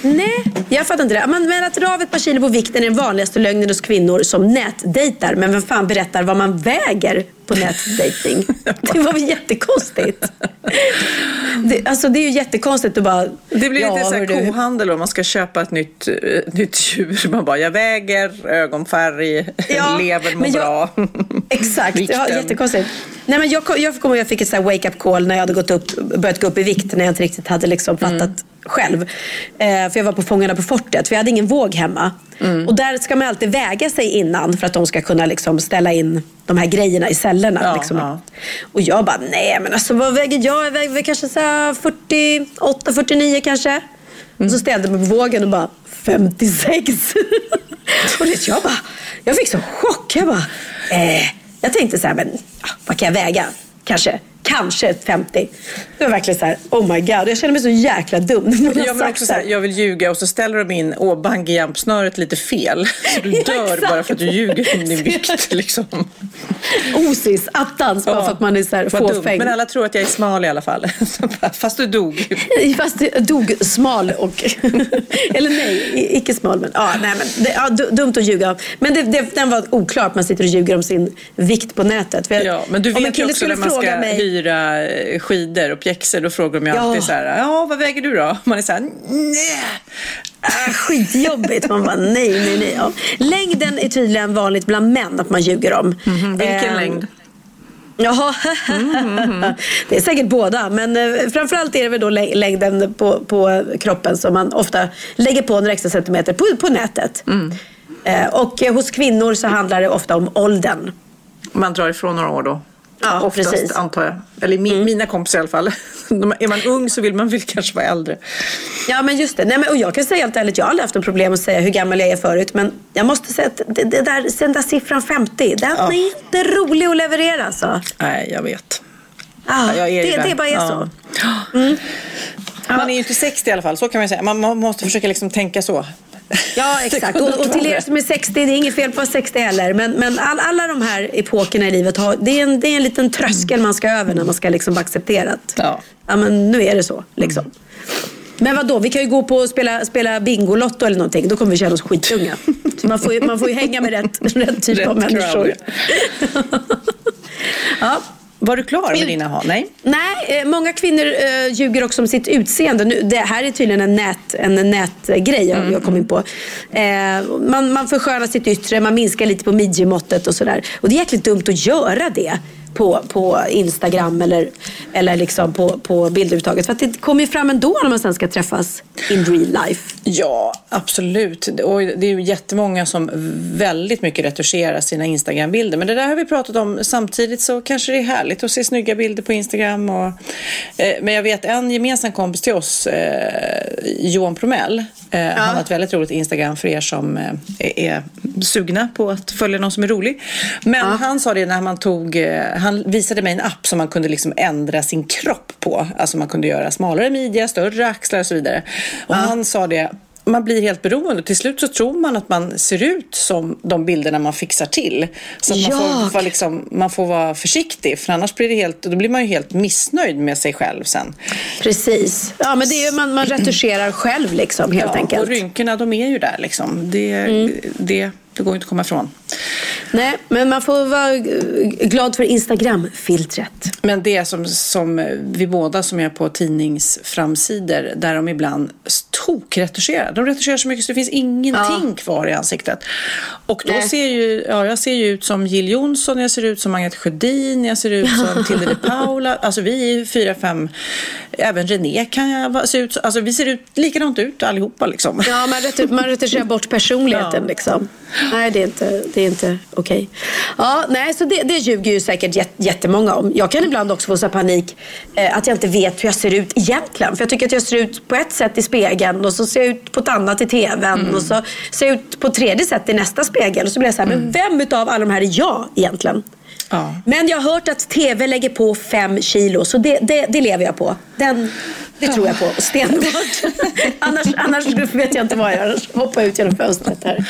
Nej, jag fattar inte det. Men, men att dra av ett par kilo på vikten är den vanligaste lögnen hos kvinnor som nätdejtar. Men vem fan berättar vad man väger på nätdejting? Det var väl jättekonstigt? Alltså det är ju jättekonstigt att bara...
Det blir
ja,
lite så här
hör du.
kohandel om man ska köpa ett nytt, eh, nytt djur. Man bara, jag väger, ögonfärg,
Ja,
lever mår
jag-
bra.
Exakt, ja, jättekonstigt. Nej, men jag, jag kommer ihåg att jag fick ett wake-up call när jag hade gått upp, börjat gå upp i vikt när jag inte riktigt hade liksom fattat
Mm.
Själv. Eh, för jag var på Fångarna på fortet, för jag hade ingen våg hemma.
Mm.
Och där ska man alltid väga sig innan för att de ska kunna liksom ställa in de här grejerna i cellerna.
Ja,
liksom.
ja.
Och jag bara, nej men alltså vad väger jag? Jag väger kanske så här 48, 49 kanske. Och
Mm.
så ställde jag mig på vågen och bara 56. och det, jag bara, jag fick så chock. Jag bara, eh, jag tänkte så här, men ah, vad kan jag väga? Kanske, kanske 50. Det var verkligen så här, oh my god. Jag kände mig så jäkla dum.
Jag, men också
så här.
jag vill ljuga och så ställer de in åh, bungyjump-snöret lite fel. Så du
Ja,
dör
exakt.
bara för att du ljuger om din vikt. Liksom.
Osis, attans, bara för att man är så här fåfäng.
Men alla tror att jag är smal i alla fall. Fast du dog.
Fast jag dog smal och... eller nej, icke smal. Men, ja, nej, men det, ja, du- dumt att ljuga. Men det, det, den var oklar att man sitter och ljuger om sin vikt på nätet. Jag-
Ja, men du vet ju också när man ska
fråga mig-
hyra eh, skidor och pjäxor. Då frågar de ju
Ja.
alltid så här, ja vad väger du då? Man är så här, nej.
Ah, skitjobbigt. Man bara nej, nej, nej. Ja. Längden är tydligen vanligt bland män att man ljuger om.
Mhm, Vilken
Ehm,
längd?
Jaha, det är säkert båda. Men eh, framförallt är det väl då lä- längden på, på kroppen som man ofta lägger på några extra centimeter på, på nätet. Eh, och eh, hos kvinnor så handlar det ofta om åldern.
Man drar ifrån några år då.
Ja,
Oftast
precis.
antar jag. Eller mi, mina kompisar i alla fall. Är man ung så vill man väl kanske vara äldre.
Ja men just det. Nej, men, och jag kan säga helt ärligt, jag har aldrig haft något problem att säga hur gammal jag är förut. Men jag måste säga att det, det där, den där siffran 50, den
Ja.
är inte rolig att leverera alltså.
Nej, jag vet.
Ah,
Ja,
det,
där.
det bara är
Ja.
så.
Man är ju inte 60 i alla fall, så kan man säga. Man måste försöka liksom tänka så.
Ja, exakt. Och, och till er som är 60, det är inget fel på att vara 60 heller. Men, men all, alla de här epokerna i livet, har, det, är en, det är en liten tröskel man ska över när man ska liksom vara accepterat.
Ja.
ja, men nu är det så. Liksom. Men vad då? vi kan ju gå på och spela, spela Bingolotto eller någonting. Då kommer vi känna oss skitunga. Så man får ju, man får ju hänga med rätt, rätt typ
Rätt
av människor. ja.
Var du klar med dina ha? Nej?
Nej, eh, många kvinnor eh, ljuger också om sitt utseende. Nu, det här är tydligen en, nät, en nätgrej jag,
Mm.
jag kom in på. Eh, man, man förskönar sitt yttre, man minskar lite på midjemåttet och sådär. Och det är jäkligt dumt att göra det på, på Instagram eller, eller liksom på, på bilduttaget. För att det kommer ju fram ändå när man sen ska träffas in real life.
Ja, absolut. Och det är ju jättemånga som väldigt mycket retuscherar sina Instagram-bilder. Men det där har vi pratat om. Samtidigt så kanske det är härligt att se snygga bilder på Instagram. Och, eh, men jag vet en gemensam kompis till oss, eh, Johan Promell. Eh, Han har ett väldigt roligt Instagram för er som eh, är, är sugna på att följa någon som är rolig. Men han sa det när man tog, eh, han visade mig en app som man kunde liksom ändra sin kropp på. Alltså man kunde göra smalare midja, större axlar och så vidare. Och han sa det, man blir helt beroende. Till slut så tror man att man ser ut som de bilderna man fixar till. Så man, får vara liksom, man får vara försiktig. För annars blir det helt, då blir man ju helt missnöjd med sig själv sen.
Precis. Ja, men det är, man, man retuscherar själv liksom helt
ja,
enkelt.
Och rynkorna de är ju där liksom. Det, det, det går inte att komma ifrån.
Nej, men man får vara glad för Instagram-filtret.
Men det som, som vi båda som är på tidningsframsidor där de ibland tokretuscherar. De retuscherar så mycket så det finns ingenting kvar i ansiktet. Och då
Nej.
ser ju, ja, jag ser ju ut som Jill Johnson, jag ser ut som Agneta Sjödin, jag ser ut som Tilde de Paula. Alltså vi är fyra, fem, även René kan jag se ut så- Alltså vi ser ut likadant ut allihopa liksom.
Ja, man retuscherar bort personligheten
Ja.
liksom. Nej, det är inte, det är inte okej. Ja, nej, så det, det ljuger ju säkert jät- jättemånga om. Jag kan ibland också få så panik eh, att jag inte vet hur jag ser ut egentligen. För jag tycker att jag ser ut på ett sätt i spegeln och så ser jag ut på ett annat i tvn och så ser jag ut på ett tredje sätt i nästa spegel. Och så blir jag så här, men vem utav alla de här är jag egentligen?
Ja.
Men jag har hört att tv lägger på fem kilo, så det, det, det lever jag på. Den, det tror jag på stenhårt. annars, annars vet jag inte vad jag gör. Annars hoppar jag ut genom fönstret här.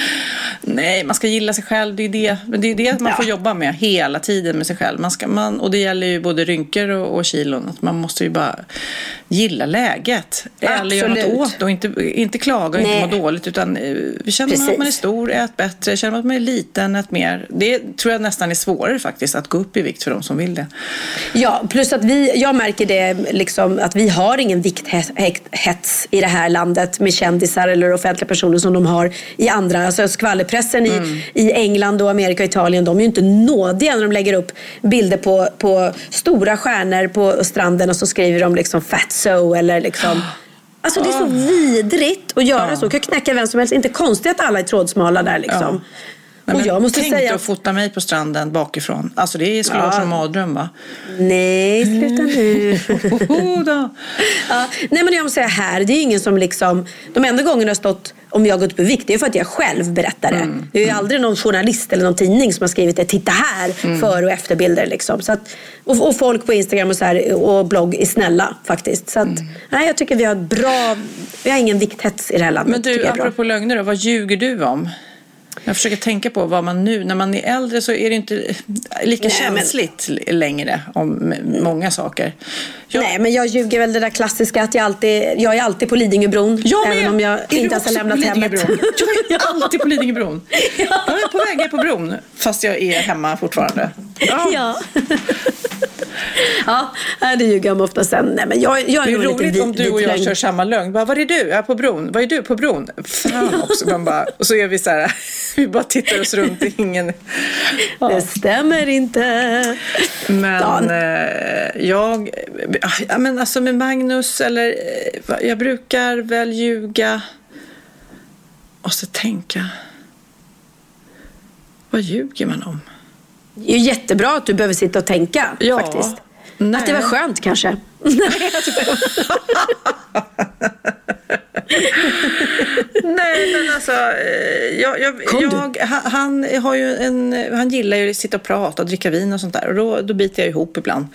Nej, man ska gilla sig själv. Det är det, men det, är det man
Ja.
får jobba med hela tiden med sig själv. Man ska, man, och det gäller ju både rynkor och, och kilon. Att man måste ju bara gilla läget. Eller göra något
Absolut.
åt och inte, inte klaga och
Nej.
inte må dåligt. Utan eh, känner man att man är stor, ät bättre. Känner man att man är liten, ät mer. Det tror jag nästan är svårare faktiskt att gå upp i vikt för de som vill det.
Ja, plus att vi, jag märker det liksom att vi har ingen vikthets i det här landet med kändisar eller offentliga personer som de har i andra. Alltså skvallerpressen i, i England och Amerika och Italien, de är ju inte nådiga när de lägger upp bilder på, på stora stjärnor på stranden och så skriver de liksom fatso eller liksom Alltså det är så vidrigt att göra så. kan knäcka vem som helst. Inte konstigt att alla är trådsmala där liksom.
Nej,
och jag måste
tänk
säga...
att fota mig på stranden bakifrån. Alltså det skulle vara som mardröm va?
Nej, sluta nu. Ja, nej men jag måste säga här, det är ingen som liksom, de enda gångerna har stått om jag har gått upp i vikt, det är för att jag själv berättar det. Det är ju aldrig någon journalist eller någon tidning som har skrivit det, titta här, före och efterbilder liksom. Så att, och, och folk på Instagram och, så här, och blogg är snälla faktiskt. Så att, nej, jag tycker vi har bra, vi har ingen vikthets i det här landet.
Men du, apropå lögner då, vad ljuger du om? Jag försöker tänka på vad man nu, när man är äldre så är det inte lika
Nej, men-
känsligt längre om många saker. Jag,
Nej, men jag ljuger väl det där klassiska att jag alltid, jag är alltid på Lidingöbron.
jag
även
med!
om jag
Är
inte ens har lämnat hemmet.
Jag är alltid på Lidingöbron. Jag är på väg ner på bron, fast jag är hemma fortfarande.
Ja. ja, det ljuger jag om ofta sen. Nej, men jag, jag är
Det är roligt
vit,
om du och jag
vitlögn.
kör samma lögn. Bara, var är du? Jag är på bron. Var är du? På bron. Fan också. Man bara, och så är vi så här, vi bara tittar oss runt. Ingen...
Det stämmer inte.
Men
Dan.
eh, jag, ja, men alltså med Magnus eller eh, jag brukar väl ljuga och så tänka. Vad ljuger man om?
Det är ju jättebra att du behöver sitta och tänka
Ja.
faktiskt.
Nej.
Att det var skönt kanske.
Nej, men alltså, eh, jag, jag, jag, han, har ju en, han gillar ju att sitta och prata och dricka vin och sånt där och då, då biter jag ihop ibland.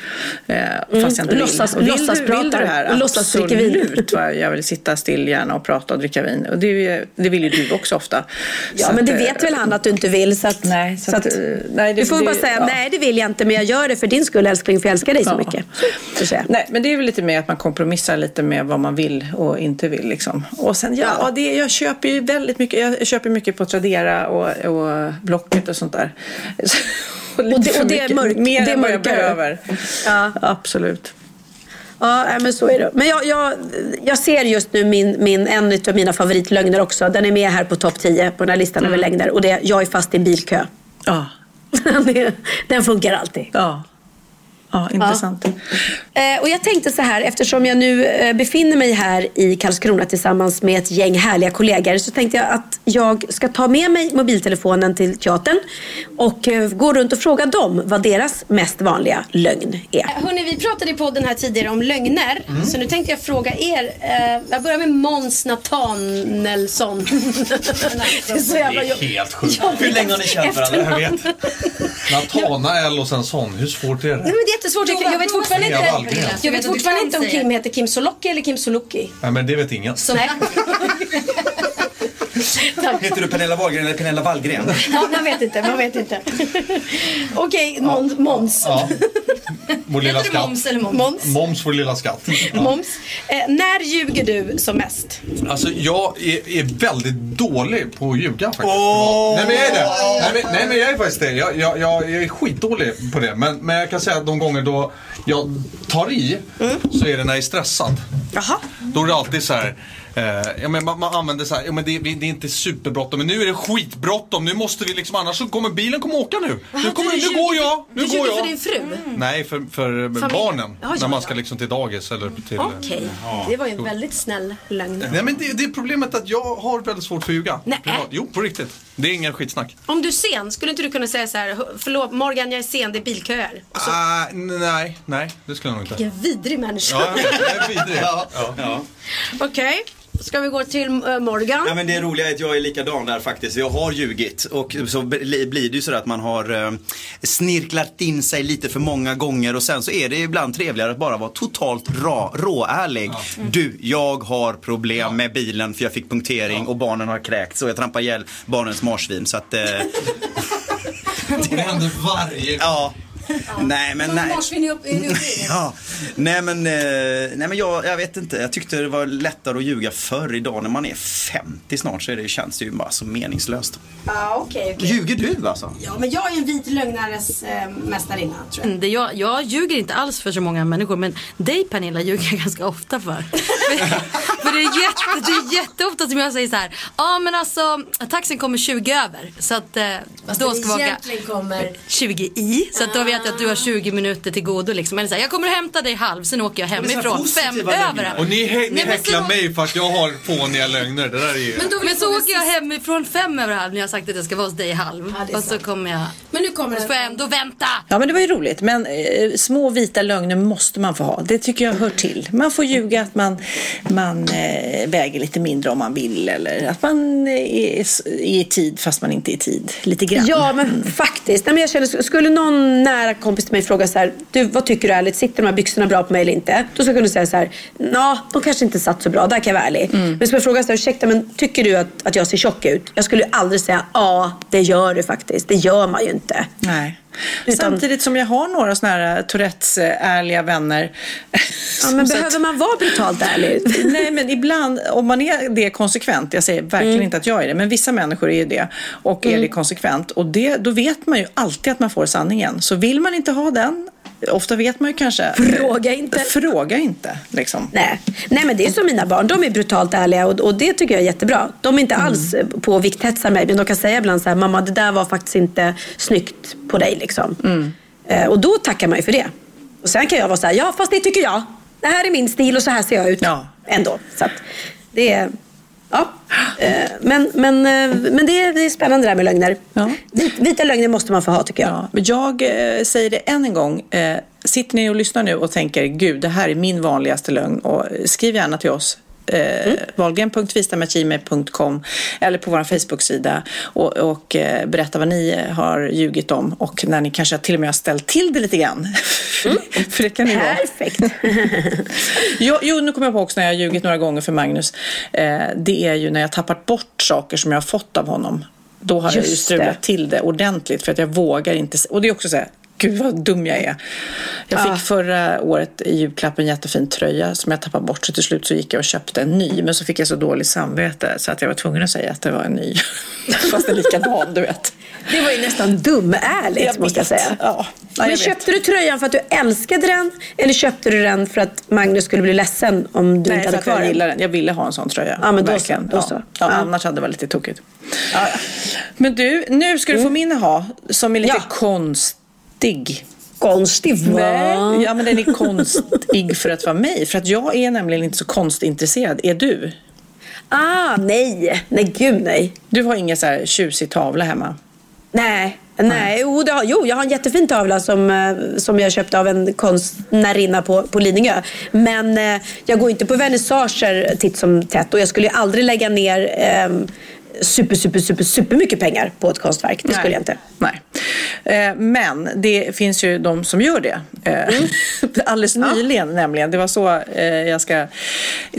Eh, fast jag inte vill.
Låtsas-
vill,
låtsas
du, vill du det här?
låtsas dricka vin.
Absolut, jag vill sitta still gärna och prata och dricka vin. Och det, ju- det vill ju du också ofta.
Ja,
Så
men
att,
det
eh,
vet väl han att du inte vill. Så att,
Nej, så att, eh, nej, det-
du får
det-
bara säga,
ja.
nej det vill jag inte, men jag gör det för din skull älskling, för jag älskar dig så
Ja.
mycket. Så säger jag.
Nej, men det är väl lite mer att man kompromissar lite med vad man vill och inte vill. Liksom. Och sen, ja,
Ja.
Det, jag köper ju väldigt mycket. Jag köper mycket på Tradera och, och Blocket och sånt där.
Och det-
för
och det är
mycket.
mörk-
Mer
det är
än vad jag
mörkare.
behöver.
Ja.
Absolut.
Ja, men så är det. Men jag, jag, jag ser just nu min, min, en av mina favoritlögner också. Den är med här på topp 10 på den här listan över lögner. Och det är jag är fast i en bilkö.
Ja.
Den funkar alltid.
Ja. Ja, intressant.
Eh, och jag tänkte så här, eftersom jag nu eh, befinner mig här i Karlskrona tillsammans med ett gäng härliga kollegor så tänkte jag att jag ska ta med mig mobiltelefonen till teatern och eh, gå runt och fråga dem vad deras mest vanliga lögn är.
Hörni, vi pratade i podden här tidigare om lögner. Så nu tänkte jag fråga er. Eh, jag börjar med Måns Nathanaelsson. det är så jävla jobb-
helt sjukt. Hur länge har ni känt varandra? Jag vet. Natanael och sen sån. Hur svårt är
Nej,
det?
men det jättesvårt. Jag, jag vet fortfarande inte, jag vet fortfarande inte om Kim heter Kim Soloki eller Kim Soluki.
Nej, men det vet ingen.
Nej.
Heter du Pernilla Wahlgren eller Pernilla Wallgren?
Ja, man vet inte, man vet inte. Okej, Måns. Måns.
Ja. Vår lilla
Heter
skatt.
Moms eller Moms? Moms.
Moms, vår lilla skatt. Ja.
Moms. Eh, när ljuger du som mest?
Alltså jag är, är väldigt dålig på att ljuga faktiskt. Nej men jag är det. Nej men, nej, men jag är faktiskt det. Jag, jag, jag, jag är skitdålig på det. Men, men jag kan säga att de gånger då jag tar i så är det när jag är stressad.
Jaha.
Då är det alltid så här. Eh, ja, men man, man använder så här, ja, men det, det är inte superbråttom men nu är det skitbråttom. Nu måste vi liksom, annars så kommer bilen kommer åka nu. Nu, kommer,
du
nu går jag, nu
du
går jag.
för din fru?
Nej, för, för barnen.
Ja, ja,
när man ska liksom till dagis eller till...
Okej,
Ja.
det var ju en väldigt snäll lögn.
Nej men det, det är problemet att jag har väldigt svårt för att ljuga.
Nej.
Jo, på riktigt. Det är ingen skitsnack.
Om du är sen, skulle inte du kunna säga så här, förlåt Morgan jag är sen, det är bilköer.
Ah, nej, nej, det skulle jag nog inte.
Vilken vidrig människa.
Ja, jag är vidrig.
Ja. Ja.
Okej, ska vi gå till eh, Morgan?
Ja, men det roliga är att jag är likadan där faktiskt. Jag har ljugit och så bli- blir det ju så att man har eh, snirklat in sig lite för många gånger och sen så är det ibland trevligare att bara vara totalt råärlig. Du, jag har problem med bilen för jag fick punktering och barnen har kräkt så jag trampar ihjäl barnens marsvin så att... Eh,
Det händer varje
ja. Nej men nej. Ja, nej men, eh, nej, men jag, jag vet inte. Jag tyckte det var lättare att ljuga förr. Idag när man är 50 snart så är det, känns det ju bara så meningslöst.
Ja, okej. okej.
Ljuger du alltså?
Ja, men jag är en vit lögnares eh, mästarinna, tror jag.
Mm, Det jag, jag ljuger inte alls för så många människor men dig Pernilla ljuger jag ganska ofta för. det är, jätte, det är jätteofta som jag säger så här. Ja men alltså taxin kommer 20 över. Så att eh,
Fast
då ska vi åka
kommer...
20 i. Så att då vet jag att du har 20 minuter till godo liksom. Eller så här, jag kommer hämta dig halv sen åker jag hemifrån. Fem
lögner.
över.
Och ni, hä- ni
Nej,
häcklar
så-
mig för att jag har fåniga lögner. Det där är ju...
Men, då, men så åker jag hemifrån fem över halv när jag har sagt att jag ska vara hos dig halv.
Ja,
och så kommer jag.
Men nu kommer
Och så får jag ändå vänta.
Ja, men det var ju roligt. Men eh, små vita lögner måste man få ha. Det tycker jag hör till. Man får ljuga att man, man eh, väger lite mindre om man vill. Eller att man eh, är, i tid fast man inte är i tid. Lite grann.
Ja, men faktiskt. Nej, men jag känner, skulle någon nära kompis till mig fråga så här, du, vad tycker du ärligt, sitter de här byxorna bra på mig eller inte? Då skulle jag kunna säga så här, ja, de kanske inte satt så bra, där kan jag vara ärlig. Men skulle jag fråga så här, ursäkta, men tycker du att, att jag ser tjock ut? Jag skulle aldrig säga, ja, det gör du faktiskt. Det gör man ju inte.
Nej.
Utan-
Samtidigt som jag har några sådana här eh, ärliga vänner.
Ja, men behöver
att-
man vara brutalt ärlig?
Nej, men ibland, om man är det konsekvent, jag säger verkligen inte att jag är det, men vissa människor är ju det och är det konsekvent. Och det, då vet man ju alltid att man får sanningen. Så vill man inte ha den, ofta vet man ju kanske.
Fråga inte.
Fråga inte, liksom.
Nej. Nej, men det är som mina barn. De är brutalt ärliga och, och det tycker jag är jättebra. De är inte alls eh, på att vikthetsa mig, men de kan säga ibland så här, mamma det där var faktiskt inte snyggt på dig liksom. Eh, och då tackar man ju för det. Och sen kan jag vara så här, ja fast det tycker jag. Det här är min stil och så här ser jag ut.
Ja.
Ändå. Så att det är... Ja. Eh, Men, men, eh, men det, är, det är spännande det här med lögner.
Ja.
Vit- Vita lögner måste man få ha tycker jag.
Ja, men jag eh, säger det än en gång. Sitter ni och lyssnar nu och tänker, gud, det här är min vanligaste lögn. Och skriv gärna till oss. Eh,
Mm.
Eller på vår Facebook-sida och, och eh, berätta vad ni har ljugit om och när ni kanske till och med har ställt till det lite grann. För det kan ni vara.
Perfekt.
Jo, jo, nu kommer jag på också när jag har ljugit några gånger för Magnus. Eh, det är ju när jag tappat bort saker som jag har fått av honom. Då har jag ju
Just
strulat
det.
till det ordentligt för att jag vågar inte. Och det är också så här, Gud vad dum jag är. Jag fick
Ah.
förra året i julklapp en jättefin tröja som jag tappade bort. Så till slut så gick jag och köpte en ny. Men så fick jag så dåligt samvete så att jag var tvungen att säga att det var en ny. Fast en likadan, du vet.
Det var ju nästan dumärligt måste jag säga.
Ja. Ja,
Men
jag vet.
köpte du tröjan för att du älskade den eller köpte du den för att Magnus skulle bli ledsen om du
Nej,
inte hade kvar
jag
den?
gillar den. Jag ville ha en sån tröja.
Ja, men då så, då så.
Ja,
Ja.
Annars hade det varit lite tokigt. Men du, nu ska du få min ha som är lite
Ja.
Konstig.
Konstig va?
Nej, ja men den är konstig för att vara mig. För att jag är nämligen inte så konstintresserad. Är du?
Ah, nej. Nej, gud nej.
Du har ingen så här tjusig tavla hemma?
Nej. Nej, jo, har, jo, jag har en jättefin tavla som, eh, som jag köpte av en konstnärinna på, på Lidingö. Men eh, jag går inte på vernissager titt som tätt och jag skulle ju aldrig lägga ner eh, super, super, super, super mycket pengar på ett konstverk. Det skulle jag inte.
Nej. Eh, Men det finns ju de som gör det. Eh, Alldeles nyligen nämligen. Det var så eh, jag ska,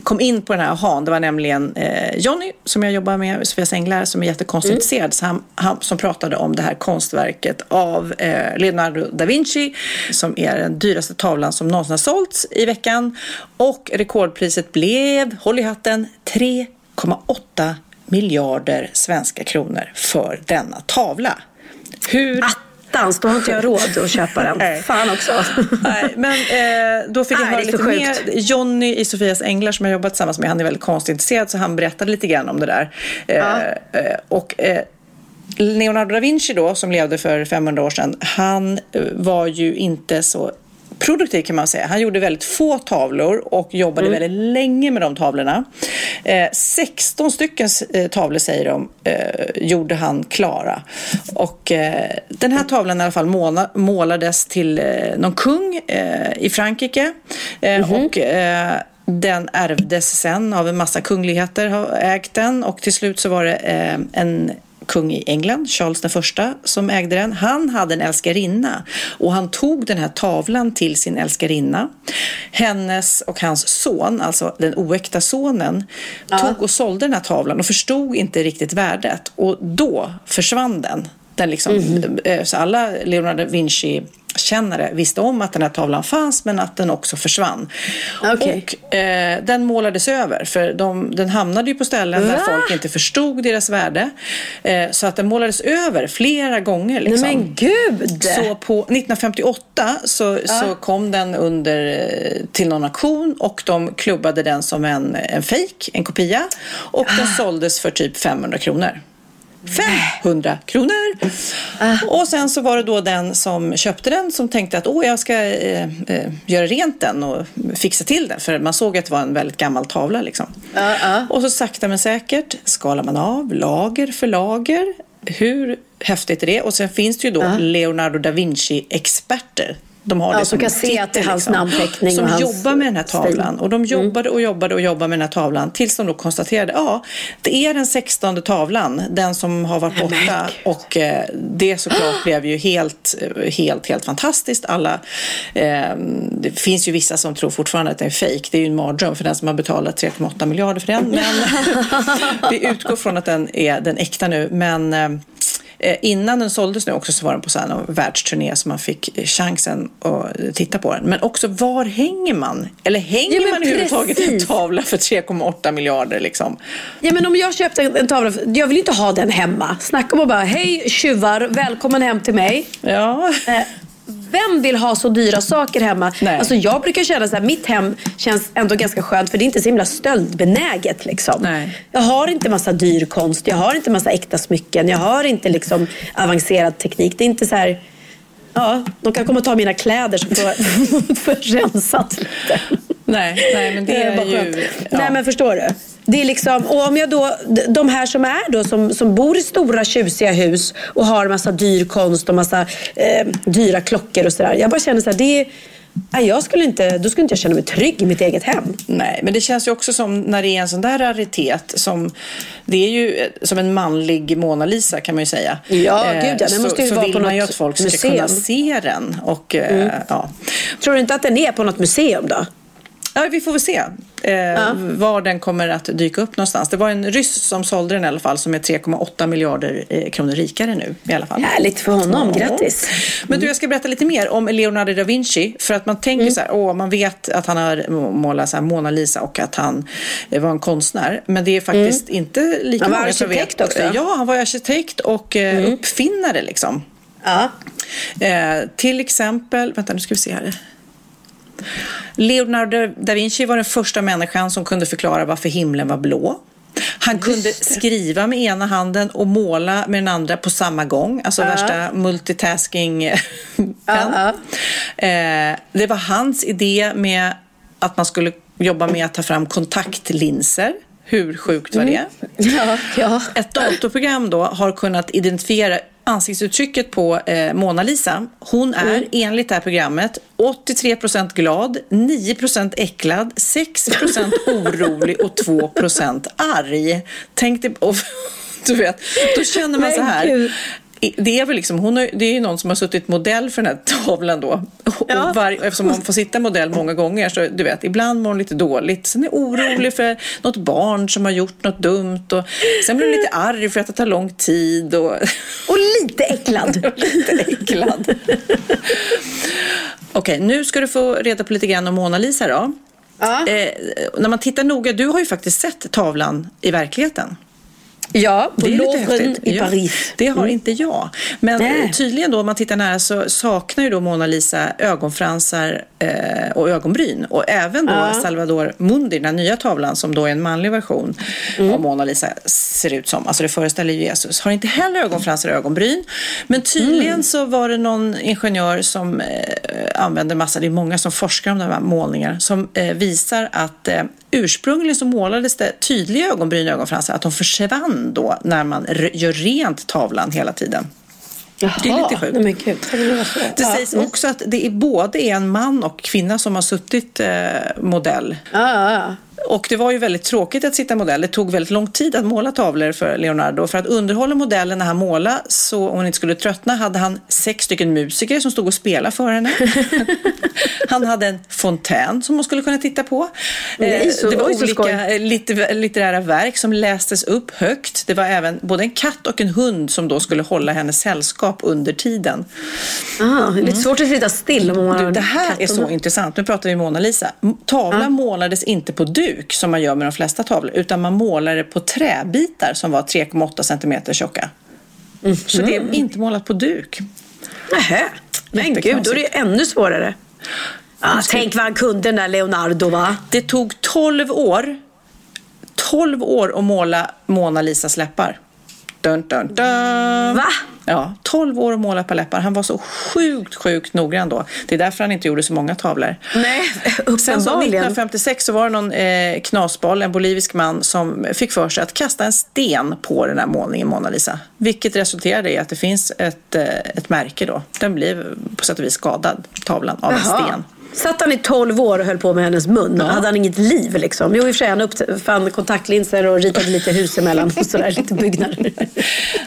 kom in på den här han. Det var nämligen eh, Jonny som jag jobbar med, Sofias Änglar, som är jättekonstintresserad. Så han, han som pratade om det här konstverket av Leonardo da Vinci som är den dyraste tavlan som någonsin har sålts i veckan. Och rekordpriset blev, håll i hatten, 3,8 miljarder svenska kronor för denna tavla. Hur...
Attans, då har inte jag råd att köpa den.
Nej.
Fan också.
Nej, men eh, då fick jag höra lite mer. Jonny i Sofias Änglar som jag jobbat tillsammans med, han är väldigt konstintresserad så han berättade lite grann om det där. Eh, eh, och eh, Leonardo da Vinci då, som levde för 500 år sedan, han eh, var ju inte så produktiv kan man säga. Han gjorde väldigt få tavlor och jobbade
Mm.
väldigt länge med de tavlorna. Eh, 16 stycken eh, tavlor säger de eh, gjorde han klara. Och eh, den här tavlan i alla fall måla, målades till eh, någon kung eh, i Frankrike. Eh, Och eh, den ärvdes sen av en massa kungligheter har ägt den och till slut så var det en kung i England, Charles den första, som ägde den. Han hade en älskarinna och han tog den här tavlan till sin älskarinna. Hennes och hans son, alltså den oäkta sonen, tog och sålde den här tavlan och förstod inte riktigt värdet. Och då försvann den. den liksom, eh, Så alla Leonardo Vinci kännare visste om att den här tavlan fanns men att den också försvann.
Okej.
Och eh, den målades över för de, den hamnade ju på ställen där
Va?
folk inte förstod deras värde. Eh, så att den målades över flera gånger. Liksom.
Nej men gud!
Så på 1958 så, så kom den under eh, till någon auktion och de klubbade den som en, en fake, en kopia. Och den såldes för typ 500 kronor. 500 kronor! Och sen så var det då den som köpte den som tänkte att åh, jag ska eh, eh, göra rent den och fixa till den. För man såg att det var en väldigt gammal tavla liksom. Och så sakta men säkert skalar man av lager för lager. Hur häftigt är det? Och sen finns det ju då Leonardo da Vinci-experter. De har
Ja,
det
som kan se att det är hans namnteckning
Som
hans
jobbar med den här
stil.
tavlan. Och de jobbade och jobbade och jobbade med den här tavlan tills de då konstaterade ja, det är den sextonde tavlan, den som har varit borta. Och eh, det såklart blev ju helt, eh, helt, helt fantastiskt. Alla, eh, det finns ju vissa som tror fortfarande att det är fake. Det är ju en mardröm för den som har betalat 3,8 miljarder för den. Men vi utgår från att den är den äkta nu. Men Eh, Innan den såldes nu också så var den på så här världsturné så man fick eh, chansen att titta på den. Men också var hänger man? Eller hänger
Ja,
man överhuvudtaget en tavla för 3,8 miljarder liksom?
Ja men om jag köpte en, tavla, jag vill inte ha den hemma. Snacka om att bara, hej tjuvar, välkommen hem till mig.
Ja.
Vem vill ha så dyra saker hemma?
Nej.
Alltså jag brukar känna så här, mitt hem känns ändå ganska skönt för det är inte så himla stöldbenäget liksom.
Nej.
Jag har inte massa dyr konst, jag har inte massa äkta smycken, jag har inte liksom avancerad teknik. Det är inte så här, ja, de kan komma och ta mina kläder så får jag rensat lite.
Nej, nej, men det är
bara
ju... ja.
Nej men förstår du? Det är liksom, och om jag då, de här som är då som, som bor i stora tjusiga hus och har massa dyr konst och massa eh, dyra klockor och sådär. Jag bara känner så här, det är, nej, jag skulle inte, då skulle inte jag känna mig trygg i mitt eget hem.
Nej, men det känns ju också som när det är en sån där raritet som det är ju eh, som en manlig Mona Lisa kan man ju säga.
Ja,
Eh,
gud ja, den
så,
måste ju
så
vara
vill
på
man ju att folk ska
museum. Mm.
kunna se den. Och, eh, ja.
Tror du inte att den är på något museum då?
Ja, vi får väl se eh, var den kommer att dyka upp någonstans. Det var en ryss som sålde den i alla fall som är 3,8 miljarder eh, kronor rikare nu i alla fall.
Härligt för honom, grattis.
Men du, jag ska berätta lite mer om Leonardo da Vinci. För att man tänker
Mm.
så här, åh, man vet att han har målat så här Mona Lisa och att han eh, var en konstnär. Men det är faktiskt inte lika
Mm. Han var
många som
arkitekt
vet.
också. Mm.
Ja, han var arkitekt och eh, uppfinnare liksom.
Ja.
Eh, till exempel, vänta nu ska vi se här. Leonardo da Vinci var den första människan som kunde förklara varför himlen var blå. Han kunde skriva med ena handen och måla med den andra på samma gång. Alltså
Ja.
värsta multitasking
Ja,
eh, Det var hans idé med att man skulle jobba med att ta fram kontaktlinser. Hur sjukt var det?
Ja, ja.
Ett datorprogram då har kunnat identifiera ansiktsuttrycket på eh, Mona Lisa. Hon är enligt det här programmet 83% glad, 9% äcklad, 6% orolig och 2% arg. Tänk dig, och, du vet, då känner man så här. Det är väl liksom, hon har, det är ju någon som har suttit modell för den här tavlan då. Och
Ja.
var, eftersom man får sitta modell många gånger så du vet, ibland mår hon lite dåligt. Sen är orolig för något barn som har gjort något dumt. Och sen blir hon lite arg för att det tar lång tid. Och,
Och lite äcklad.
lite äcklad. Okej, nu ska du få reda på lite grann om Mona Lisa då.
Ja.
Eh, när man tittar noga, du har ju faktiskt sett tavlan i verkligheten.
Ja, på
Det är lite
Louvren i
Ja,
Paris.
Det har
Mm.
inte jag. Men
Nej.
tydligen då, om man tittar nära så saknar ju då Mona Lisa ögonfransar eh, och ögonbryn. Och även då
Ja.
Salvador Mundi, den nya tavlan som då är en manlig version
Mm.
av Mona Lisa ser ut som. Alltså det föreställer ju Jesus. Har inte heller ögonfransar och ögonbryn. Men tydligen
Mm.
så var det någon ingenjör som eh, använde massa, det är många som forskar om de här målningarna, som eh, visar att eh, ursprungligen så målades det tydliga ögonbryn och ögonfransar, att de försvann då när man gör rent tavlan hela tiden. Det är lite sjukt.
Men gud. Det?
Det
ja.
sägs också att det är både en man och kvinna som har suttit eh, modell.
Ja, ja.
Och det var ju väldigt tråkigt att sitta modell. Det tog väldigt lång tid att måla tavlor för Leonardo. För att underhålla modellen när han målade så hon inte skulle tröttna hade han sex stycken musiker som stod och spelade för henne. han hade en fontän som hon skulle kunna titta på.
Nej,
Eh,
så-
det var olika
skoj.
eh, litter- litterära verk som lästes upp högt. Det var även både en katt och en hund som då skulle hålla henne sällskap under tiden.
Ah, det är lite svårt att sitta still om man har
det här är så intressant. Nu pratar vi Mona Lisa. Tavlan målades inte på duk som man gör med de flesta tavlor utan man målade på träbitar som var 3,8 centimeter tjocka. Så det är inte målat på duk.
Nähä. Men gud, då är det ju ännu svårare. Ah, tänk vad han kunde den där Leonardo va?
Det tog 12 år 12 år att måla Mona Lisas läppar. Dun, dun, dun.
Va?
Ja, 12 år att måla par läppar. Han var så sjukt, sjukt noggrann då. Det är därför han inte gjorde så många tavlor.
Nej,
Sen så
uppenbarligen.
1956 så var det någon eh, knasboll, en bolivisk man, som fick för sig att kasta en sten på den här målningen Mona Lisa. Vilket resulterade i att det finns ett, eh, ett märke då. Den blev på sätt och vis skadad, tavlan, av en
Jaha.
sten.
Satt han i 12 år och höll på med hennes mun?
Ja.
Hade han inget liv liksom? Jo, i och för sig han uppfann kontaktlinser och ritade lite hus emellan och sådär, lite byggnader.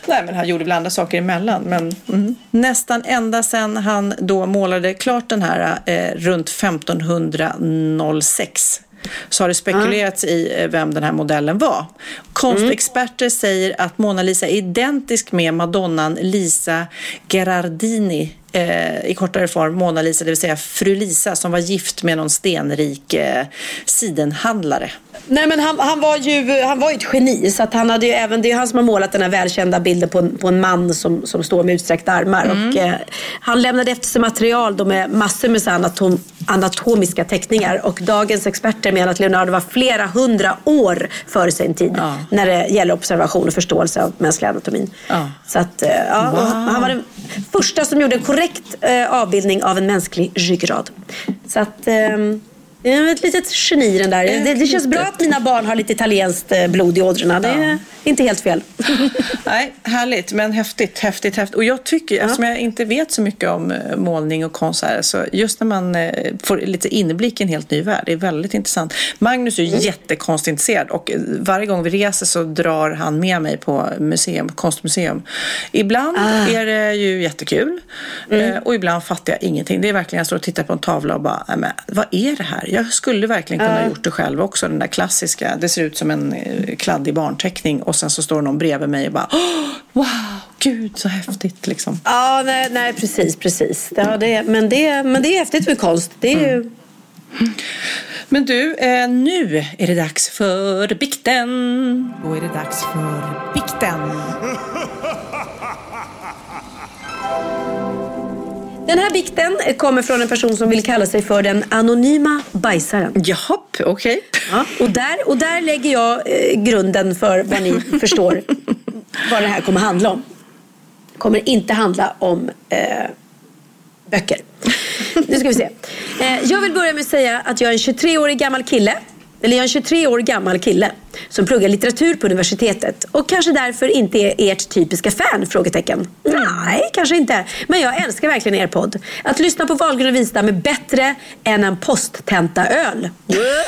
Nej, men han gjorde väl andra saker emellan. Men, mm. Nästan ända sedan han då målade klart den här eh, runt 1506 så har det spekulerats i eh, vem den här modellen var. Konstexperter säger att Mona Lisa är identisk med madonnan Lisa Gherardini eh, i kortare form Mona Lisa, det vill säga fru Lisa som var gift med någon stenrik eh, sidenhandlare.
Nej men han, han, var ju, han var ju ett geni så att han hade ju även, det är han som har målat den här välkända bilden på en, på en man som, som står med utsträckta armar. Och, eh, han lämnade efter sig material då med massor med så anatom, anatomiska teckningar och dagens experter menar att Leonardo var flera hundra år före sin tid
Ja.
när det gäller observation och förståelse av mänsklig anatomin.
Ja.
Så att, eh, ja, och Han var den första som gjorde en korrekt eh, avbildning av en mänsklig ryggrad. Så att, ehm, det är ett litet geni den där. Det, det känns bra att mina barn har lite italienskt eh, blod i ådrorna. Det är inte helt fel.
Nej, härligt, men häftigt, häftigt, häftigt. Och jag tycker, eftersom jag inte vet så mycket om eh, målning och konst här, så just när man eh, får lite inblick i en helt ny värld, det är väldigt intressant. Magnus är ju jättekonsintresserad och varje gång vi reser så drar han med mig på museum, konstmuseum. Ibland är det ju jättekul eh, och ibland fattar jag ingenting. Det är verkligen, jag står och tittar på en tavla och bara, "Nej, men vad är det här? Jag skulle verkligen kunna
Ja.
gjort det själv också, den där klassiska. Det ser ut som en eh, kladdig barnteckning och sen så står någon bredvid mig och bara "Åh, Wow, gud så häftigt liksom.
Ja, nej, nej precis, precis. Ja, det, men, det, men det är häftigt med konst. Det är ju...
Men du, eh, nu är det dags för bikten. Då är det dags för bikten.
Den här bikten kommer från en person som vill kalla sig för den anonyma bajsaren.
Jahopp, okej.
Ja, och, där, och där lägger jag eh, grunden för vad ni förstår vad det här kommer handla om. Det kommer inte handla om eh, böcker. Nu ska vi se. Eh, jag vill börja med att säga att jag är en 23-årig gammal kille. Eller jag är en 23 år gammal kille som pluggar litteratur på universitetet och kanske därför inte är ert typiska fan? Frågetecken. Nej, kanske inte. Men jag älskar verkligen er podd. Att lyssna på Wahlgren och Wistam är bättre än en posttenta-öl.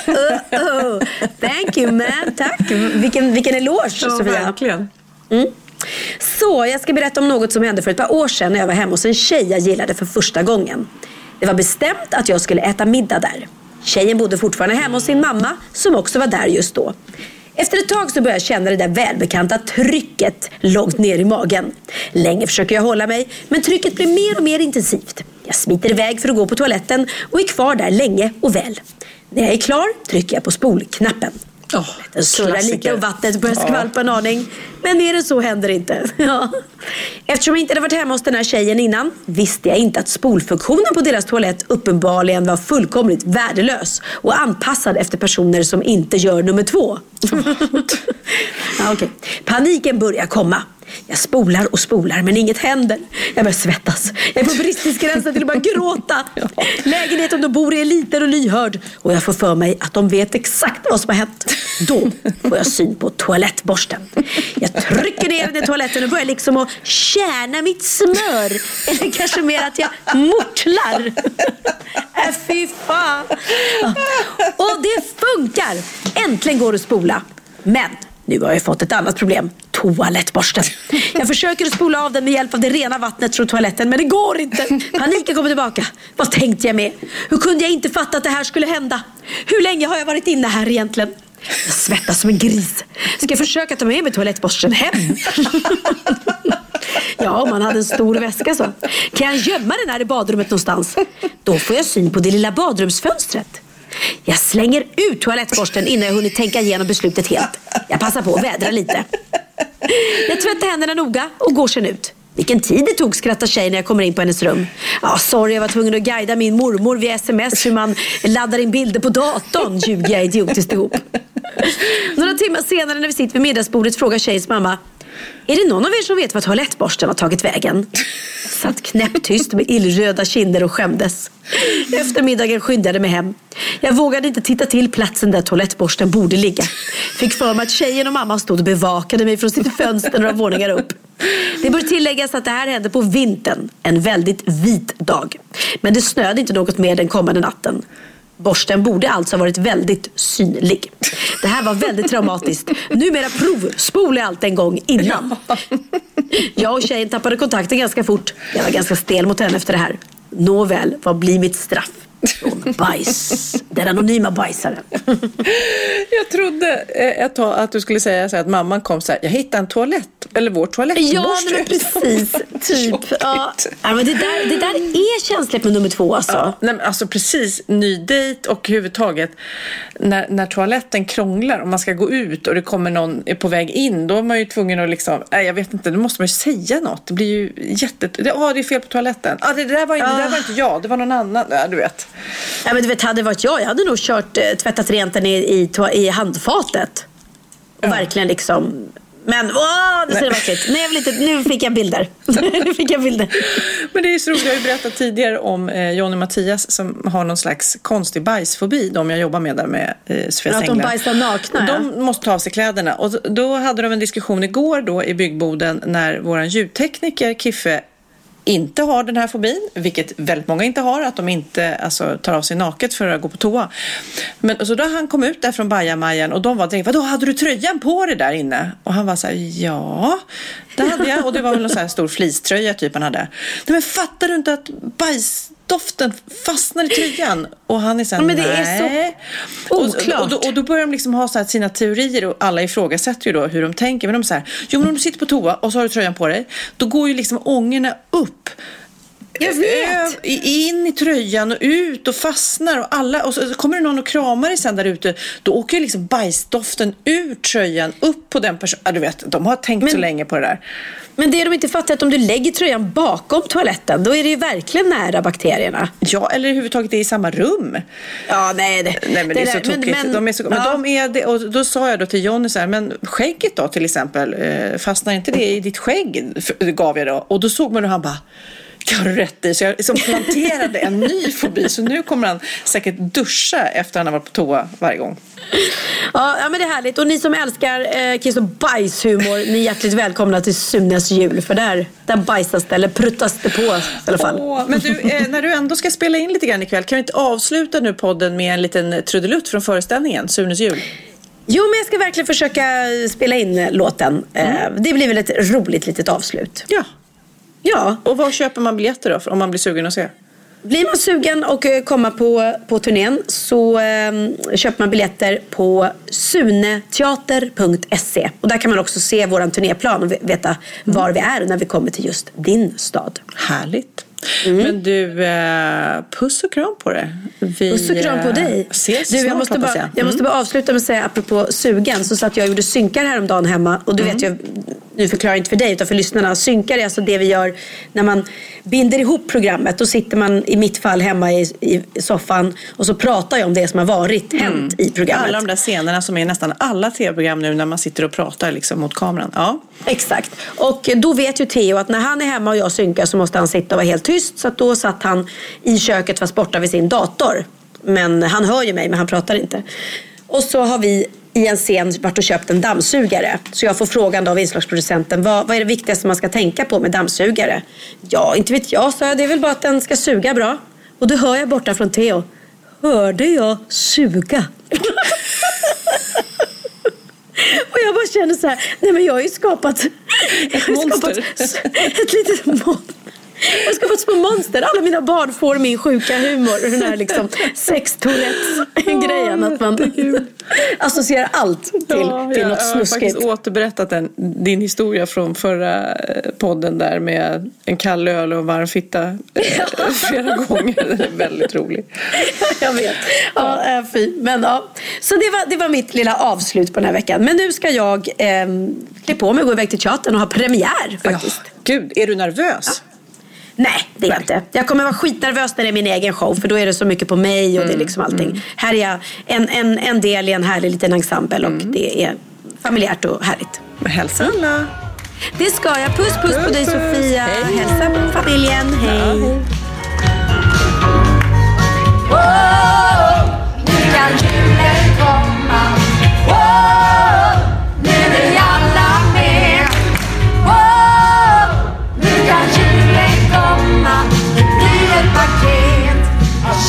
Oh, oh, oh. Thank you man, tack. Vilken, vilken eloge Sofia.
verkligen.
Mm. Så, jag ska berätta om något som hände för ett par år sedan när jag var hemma hos en tjej jag gillade för första gången. Det var bestämt att jag skulle äta middag där. Tjejen bodde fortfarande hemma hos sin mamma som också var där just då. Efter ett tag så började jag känna det där välbekanta trycket långt ner i magen. Länge försöker jag hålla mig, men trycket blir mer och mer intensivt. Jag smiter iväg för att gå på toaletten och är kvar där länge och väl. När jag är klar trycker jag på spolknappen. Den surrar lite och vattnet börjar
Ja.
skvalpa en aning. Men mer än så händer inte. Ja. Eftersom jag inte hade varit hemma hos den här tjejen innan visste jag inte att spolfunktionen på deras toalett uppenbarligen var fullkomligt värdelös och anpassad efter personer som inte gör nummer två. ja, okej. Paniken börjar komma. Jag spolar och spolar men inget händer. Jag börjar svettas. Jag är på bristningsgränsen till att börja gråta. Lägenheten de bor i är liten och lyhörd och jag får för mig att de vet exakt vad som har hänt. Då får jag syn på toalettborsten. Jag trycker ner den i toaletten och börjar liksom att kärna mitt smör. Eller kanske mer att jag mortlar. Äh, fy fan. Och det funkar. Äntligen går det att spola. Men nu har jag fått ett annat problem. Toalettborsten. Jag försöker att spola av den med hjälp av det rena vattnet från toaletten men det går inte. Paniken kommer tillbaka. Vad tänkte jag med? Hur kunde jag inte fatta att det här skulle hända? Hur länge har jag varit inne här egentligen? Jag svettas som en gris. Ska jag försöka ta med mig toalettborsten hem? Ja, om man hade en stor väska så. Kan jag gömma den här i badrummet någonstans? Då får jag syn på det lilla badrumsfönstret. Jag slänger ut toalettborsten innan jag hunnit tänka igenom beslutet helt. Jag passar på att vädra lite. Jag tvättar händerna noga och går sen ut. Vilken tid det tog skrattar tjejen när jag kommer in på hennes rum. Ja, sorry, jag var tvungen att guida min mormor via sms hur man laddar in bilder på datorn, ljuger jag idiotiskt ihop. Några timmar senare när vi sitter vid middagsbordet frågar tjejens mamma är det någon av er som vet var toalettborsten har tagit vägen? Satt knäpptyst med illröda kinder och skämdes. Efter middagen skyndade jag mig hem. Jag vågade inte titta till platsen där toalettborsten borde ligga. Fick för mig att tjejen och mamma stod och bevakade mig från sitt fönster några våningar upp. Det bör tilläggas att det här hände på vintern, en väldigt vit dag. Men det snöade inte något mer den kommande natten. Borsten borde alltså ha varit väldigt synlig. Det här var väldigt traumatiskt. Numera provspolar jag allt en gång innan. Jag och tjejen tappade kontakten ganska fort. Jag var ganska stel mot henne efter det här. Nåväl, vad blir mitt straff? Från bajs. Den anonyma bajsaren.
Jag trodde eh, ett tag att du skulle säga så att mamman kom så här, jag hittade en toalett, eller vår toalettborste.
Ja, men precis. Typ. Ja. Ja, men det, där, det där är känsligt med nummer två alltså.
Ja, nej, men alltså precis, ny dejt och överhuvudtaget när, när toaletten krånglar och man ska gå ut och det kommer någon är på väg in, då är man ju tvungen att liksom, nej jag vet inte, då måste man ju säga något. Det blir ju jätte, ja ah, det är fel på toaletten. Ah, det, det, där var, inte- det där var inte jag, det var någon annan. Ja, du vet.
Ja, men du vet, hade det varit jag, jag hade nog kört, eh, tvättat rent den i, i, i handfatet. Och verkligen liksom... Men åh, det ser vackert. Nej, jag inte, nu fick jag bilder. nu fick jag bilder.
Men det är så roligt, jag har ju berättat tidigare om eh, Johnny och Mattias som har någon slags konstig bajsfobi, de jag jobbar med där med eh, Sofia
Att de bajsar nakna, ja.
De måste ta av sig kläderna. Och då hade de en diskussion igår då i byggboden när vår ljudtekniker Kiffe inte har den här fobin, vilket väldigt många inte har, att de inte alltså, tar av sig naket för att gå på toa. Men så då han kom ut där från bajamajan och de var direkt, vadå, hade du tröjan på dig där inne? Och han var så här, ja, det hade jag. Och det var väl en sån här stor fleecetröja typ han hade. Nej men fattar du inte att bajs bajsdoften fastnar i tröjan. Och han är såhär,
Men det är
nej.
så
Och,
oklart.
och, då, och då börjar de liksom ha så sina teorier och alla ifrågasätter ju då hur de tänker. Men de säger, jo men om du sitter på toa och så har du tröjan på dig, då går ju liksom ångorna upp.
Jag vet.
In i tröjan och ut och fastnar och alla och så kommer det någon och kramar dig sen där ute. Då åker ju liksom bajsdoften ur tröjan upp på den personen. Ja, du vet, de har tänkt så länge på det där.
Men det de inte fattar är att om du lägger tröjan bakom toaletten, då är det ju verkligen nära bakterierna.
Ja, eller överhuvudtaget det är i samma rum.
Ja, nej. Det,
Nej men det, är så
där-
tokigt. de är så, men
ja.
de är det, och då sa jag då till Jonny så här, men skägget då till exempel, eh, fastnar inte det i ditt skägg? Gav jag då. Och då såg man hur han bara, det har du rätt i. Så jag liksom planterade en ny fobi. Så nu kommer han säkert duscha efter han har varit på toa varje gång.
Ja, ja, men det är härligt. Och ni som älskar eh, kiss och bajshumor, ni är hjärtligt välkomna till Sunes jul. För där, där bajsas det, eller pruttas det på i alla fall.
Åh, men du, eh, när du ändå ska spela in lite grann ikväll, kan vi inte avsluta nu podden med en liten trudelutt från föreställningen, Sunes jul?
Jo, men jag ska verkligen försöka spela in låten. Eh, det blir väl ett roligt litet avslut.
Ja.
Ja.
Och var köper man biljetter då, för- om man blir sugen att se?
Blir man sugen och eh, komma på, på turnén så eh, köper man biljetter på suneteater.se. Och där kan man också se vår turnéplan och ve- veta var vi är när vi kommer till just din stad.
Härligt.
Mm.
Men du, eh, puss och kram på det. Vi,
Puss och kram på
eh,
dig.
Ses
du,
snart
jag, måste bara,
jag.
jag måste
Mm.
bara avsluta med att säga apropå sugen så satt jag och gjorde synkar häromdagen hemma och du vet jag, nu förklarar jag inte för dig utan för lyssnarna. Synkar är alltså det vi gör när man binder ihop programmet. Då sitter man i mitt fall hemma i, i soffan och så pratar jag om det som har varit hänt i programmet.
Alla de där scenerna som är nästan alla tv-program nu när man sitter och pratar liksom mot kameran. Ja.
Exakt. Och då vet ju Theo att när han är hemma och jag synkar så måste han sitta och vara helt tyst. Så att då satt han i köket fast borta vid sin dator. Men han hör ju mig men han pratar inte. Och så har vi i en scen varit och köpt en dammsugare. Så jag får frågan av inslagsproducenten. Vad, vad är det viktigaste man ska tänka på med dammsugare? Ja, inte vet jag, sa jag. Det är väl bara att den ska suga bra. Och då hör jag borta från Theo. Hörde jag suga? Och jag bara känner så här, nej men jag har ju skapat ett
monster.
ett litet monster. Jag har skapat små monster. Alla mina barn får min sjuka humor. Den här liksom sex grejen Att man associerar allt till, till något
jag har
snuskigt.
faktiskt återberättat den, din historia från förra eh, podden där med en kall öl och en varm fitta eh, flera gånger. Den är väldigt rolig.
Jag vet. Ja, äh, fy. Men, ja. Så det var, det var mitt lilla avslut på den här veckan. Men nu ska jag eh, klä på mig och gå iväg till teatern och ha premiär faktiskt.
Gud, är du nervös?
Nej, det är jag inte. Jag kommer vara skitnervös när det är min egen show för då är det så mycket på mig och det är liksom allting. Här är jag en, en, en del i en härlig liten ensemble och det är familjärt och härligt.
Hälsa alla.
Det ska jag. Puss puss, på dig Sofia. Hälsa på familjen. Hej.
Nu kan julen komma Wow,